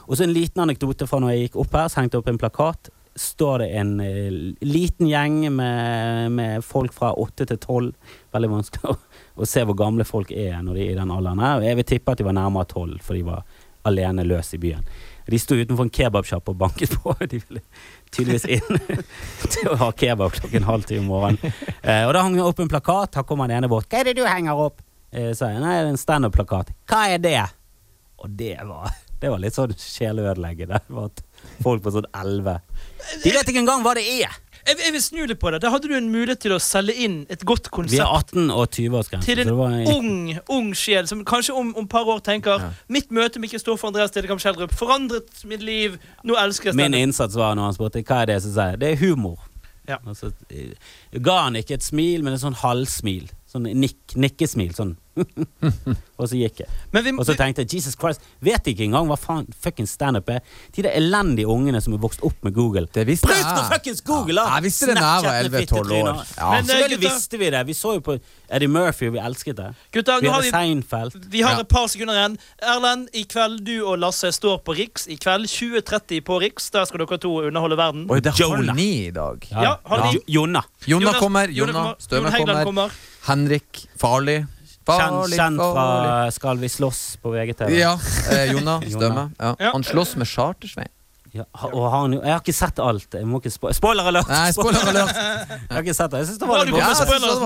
Og så en liten anekdote fra når jeg gikk opp her, så hengte jeg opp en plakat. Står det en eh, liten gjeng med, med folk fra åtte til tolv. Veldig vanskelig å, å se hvor gamle folk er når de er i den alderen her. Jeg vil tippe at de var nærmere tolv, for de var alene løs i byen. De sto utenfor en kebabsjappe og banket på. De ville tydeligvis inn til å ha kebab klokken halv ti om morgenen. Eh, og da hang jeg opp en plakat. Her kommer den ene bort. Hva er det du henger opp? Eh, sa jeg. Nei, det er en standup-plakat. Hva er det? Og det var, det var litt sånn sjeleødeleggende. Folk på sånn elleve. De vet ikke engang hva det er! Jeg, jeg vil snu litt på det. Da hadde du en mulighet til å selge inn et godt Vi er konsept 18 og 20-årsgrense. til en var ung ung sjel som kanskje om om par år tenker Mitt møte med Kristoffer Andreas Stedekam Schjelderup forandret mitt liv. Nå elsker jeg Min innsats var når han spurte hva er det som sier det er humor. Ja. Altså, ga han ikke et smil, men et sånn halvsmil. Sånn nikk, nikkesmil. Sånn. og så gikk jeg. Men vi, Og så tenkte jeg Jesus Christ, vet ikke engang hva faen fuckings standup er? De der elendige ungene som er vokst opp med Google. Det visste Bruk jeg. nå fuckings Google, da! Ja, jeg visste det da jeg var 11-12 år. Ja. Men, så gutta- visste vi det. Vi så jo på Eddie Murphy, og vi elsket det. Gutta, Vi har vi Seinfeld. Vi har et par sekunder igjen. Erlend, i kveld du og Lasse står på Riks. I kveld 20.30 på Riks. Der skal dere to underholde verden. Oi, det er halv ni i dag. Ja, halv ni. Jonna. Jonna kommer, Jonna Jonna Støme Jon kommer. Henrik Farlig. Kjent, kjent fra. Skal vi slåss på VGTV. Ja, eh, Jonna Støme. Ja. Ja. Han slåss med Chartersvein. Ja, og han, jeg har ikke sett alt. Jeg må ikke spo spoiler alert! Nei, spoiler alert! Jeg har ikke sett det. Jeg synes det var litt Ja,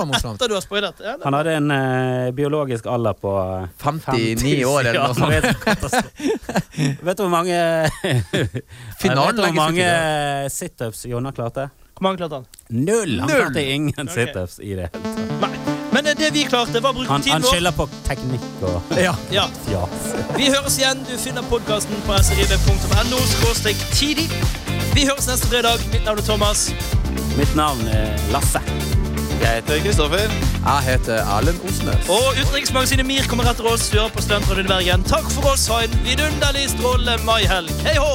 morsomt. etter du har spoilet. Ja, Han hadde en uh, biologisk alder på eh, 59 år eller noe sånt. vet, vet du hvor mange Finalen Vet du hvor mange situps Jonna klarte? Hvor mange klarte han? Null! Han klarte ingen okay. situps i det. hele tatt. Men eh, det vi klarte, var å bruke Han, tiden han skiller skylder på teknikk og Ja. Ja. fjas. Vi høres igjen. Du finner podkasten på srib.no. Vi høres neste fredag. Mitt navn er Thomas. Mitt navn er Lasse. Jeg heter Kristoffer. Jeg heter Erlend Osnes. Og Utenriksmagasinet MIR kommer etter oss. Du hører på Studentradioen Bergen. Takk for oss. Ha en vidunderlig strålende maihelg. Hei hå!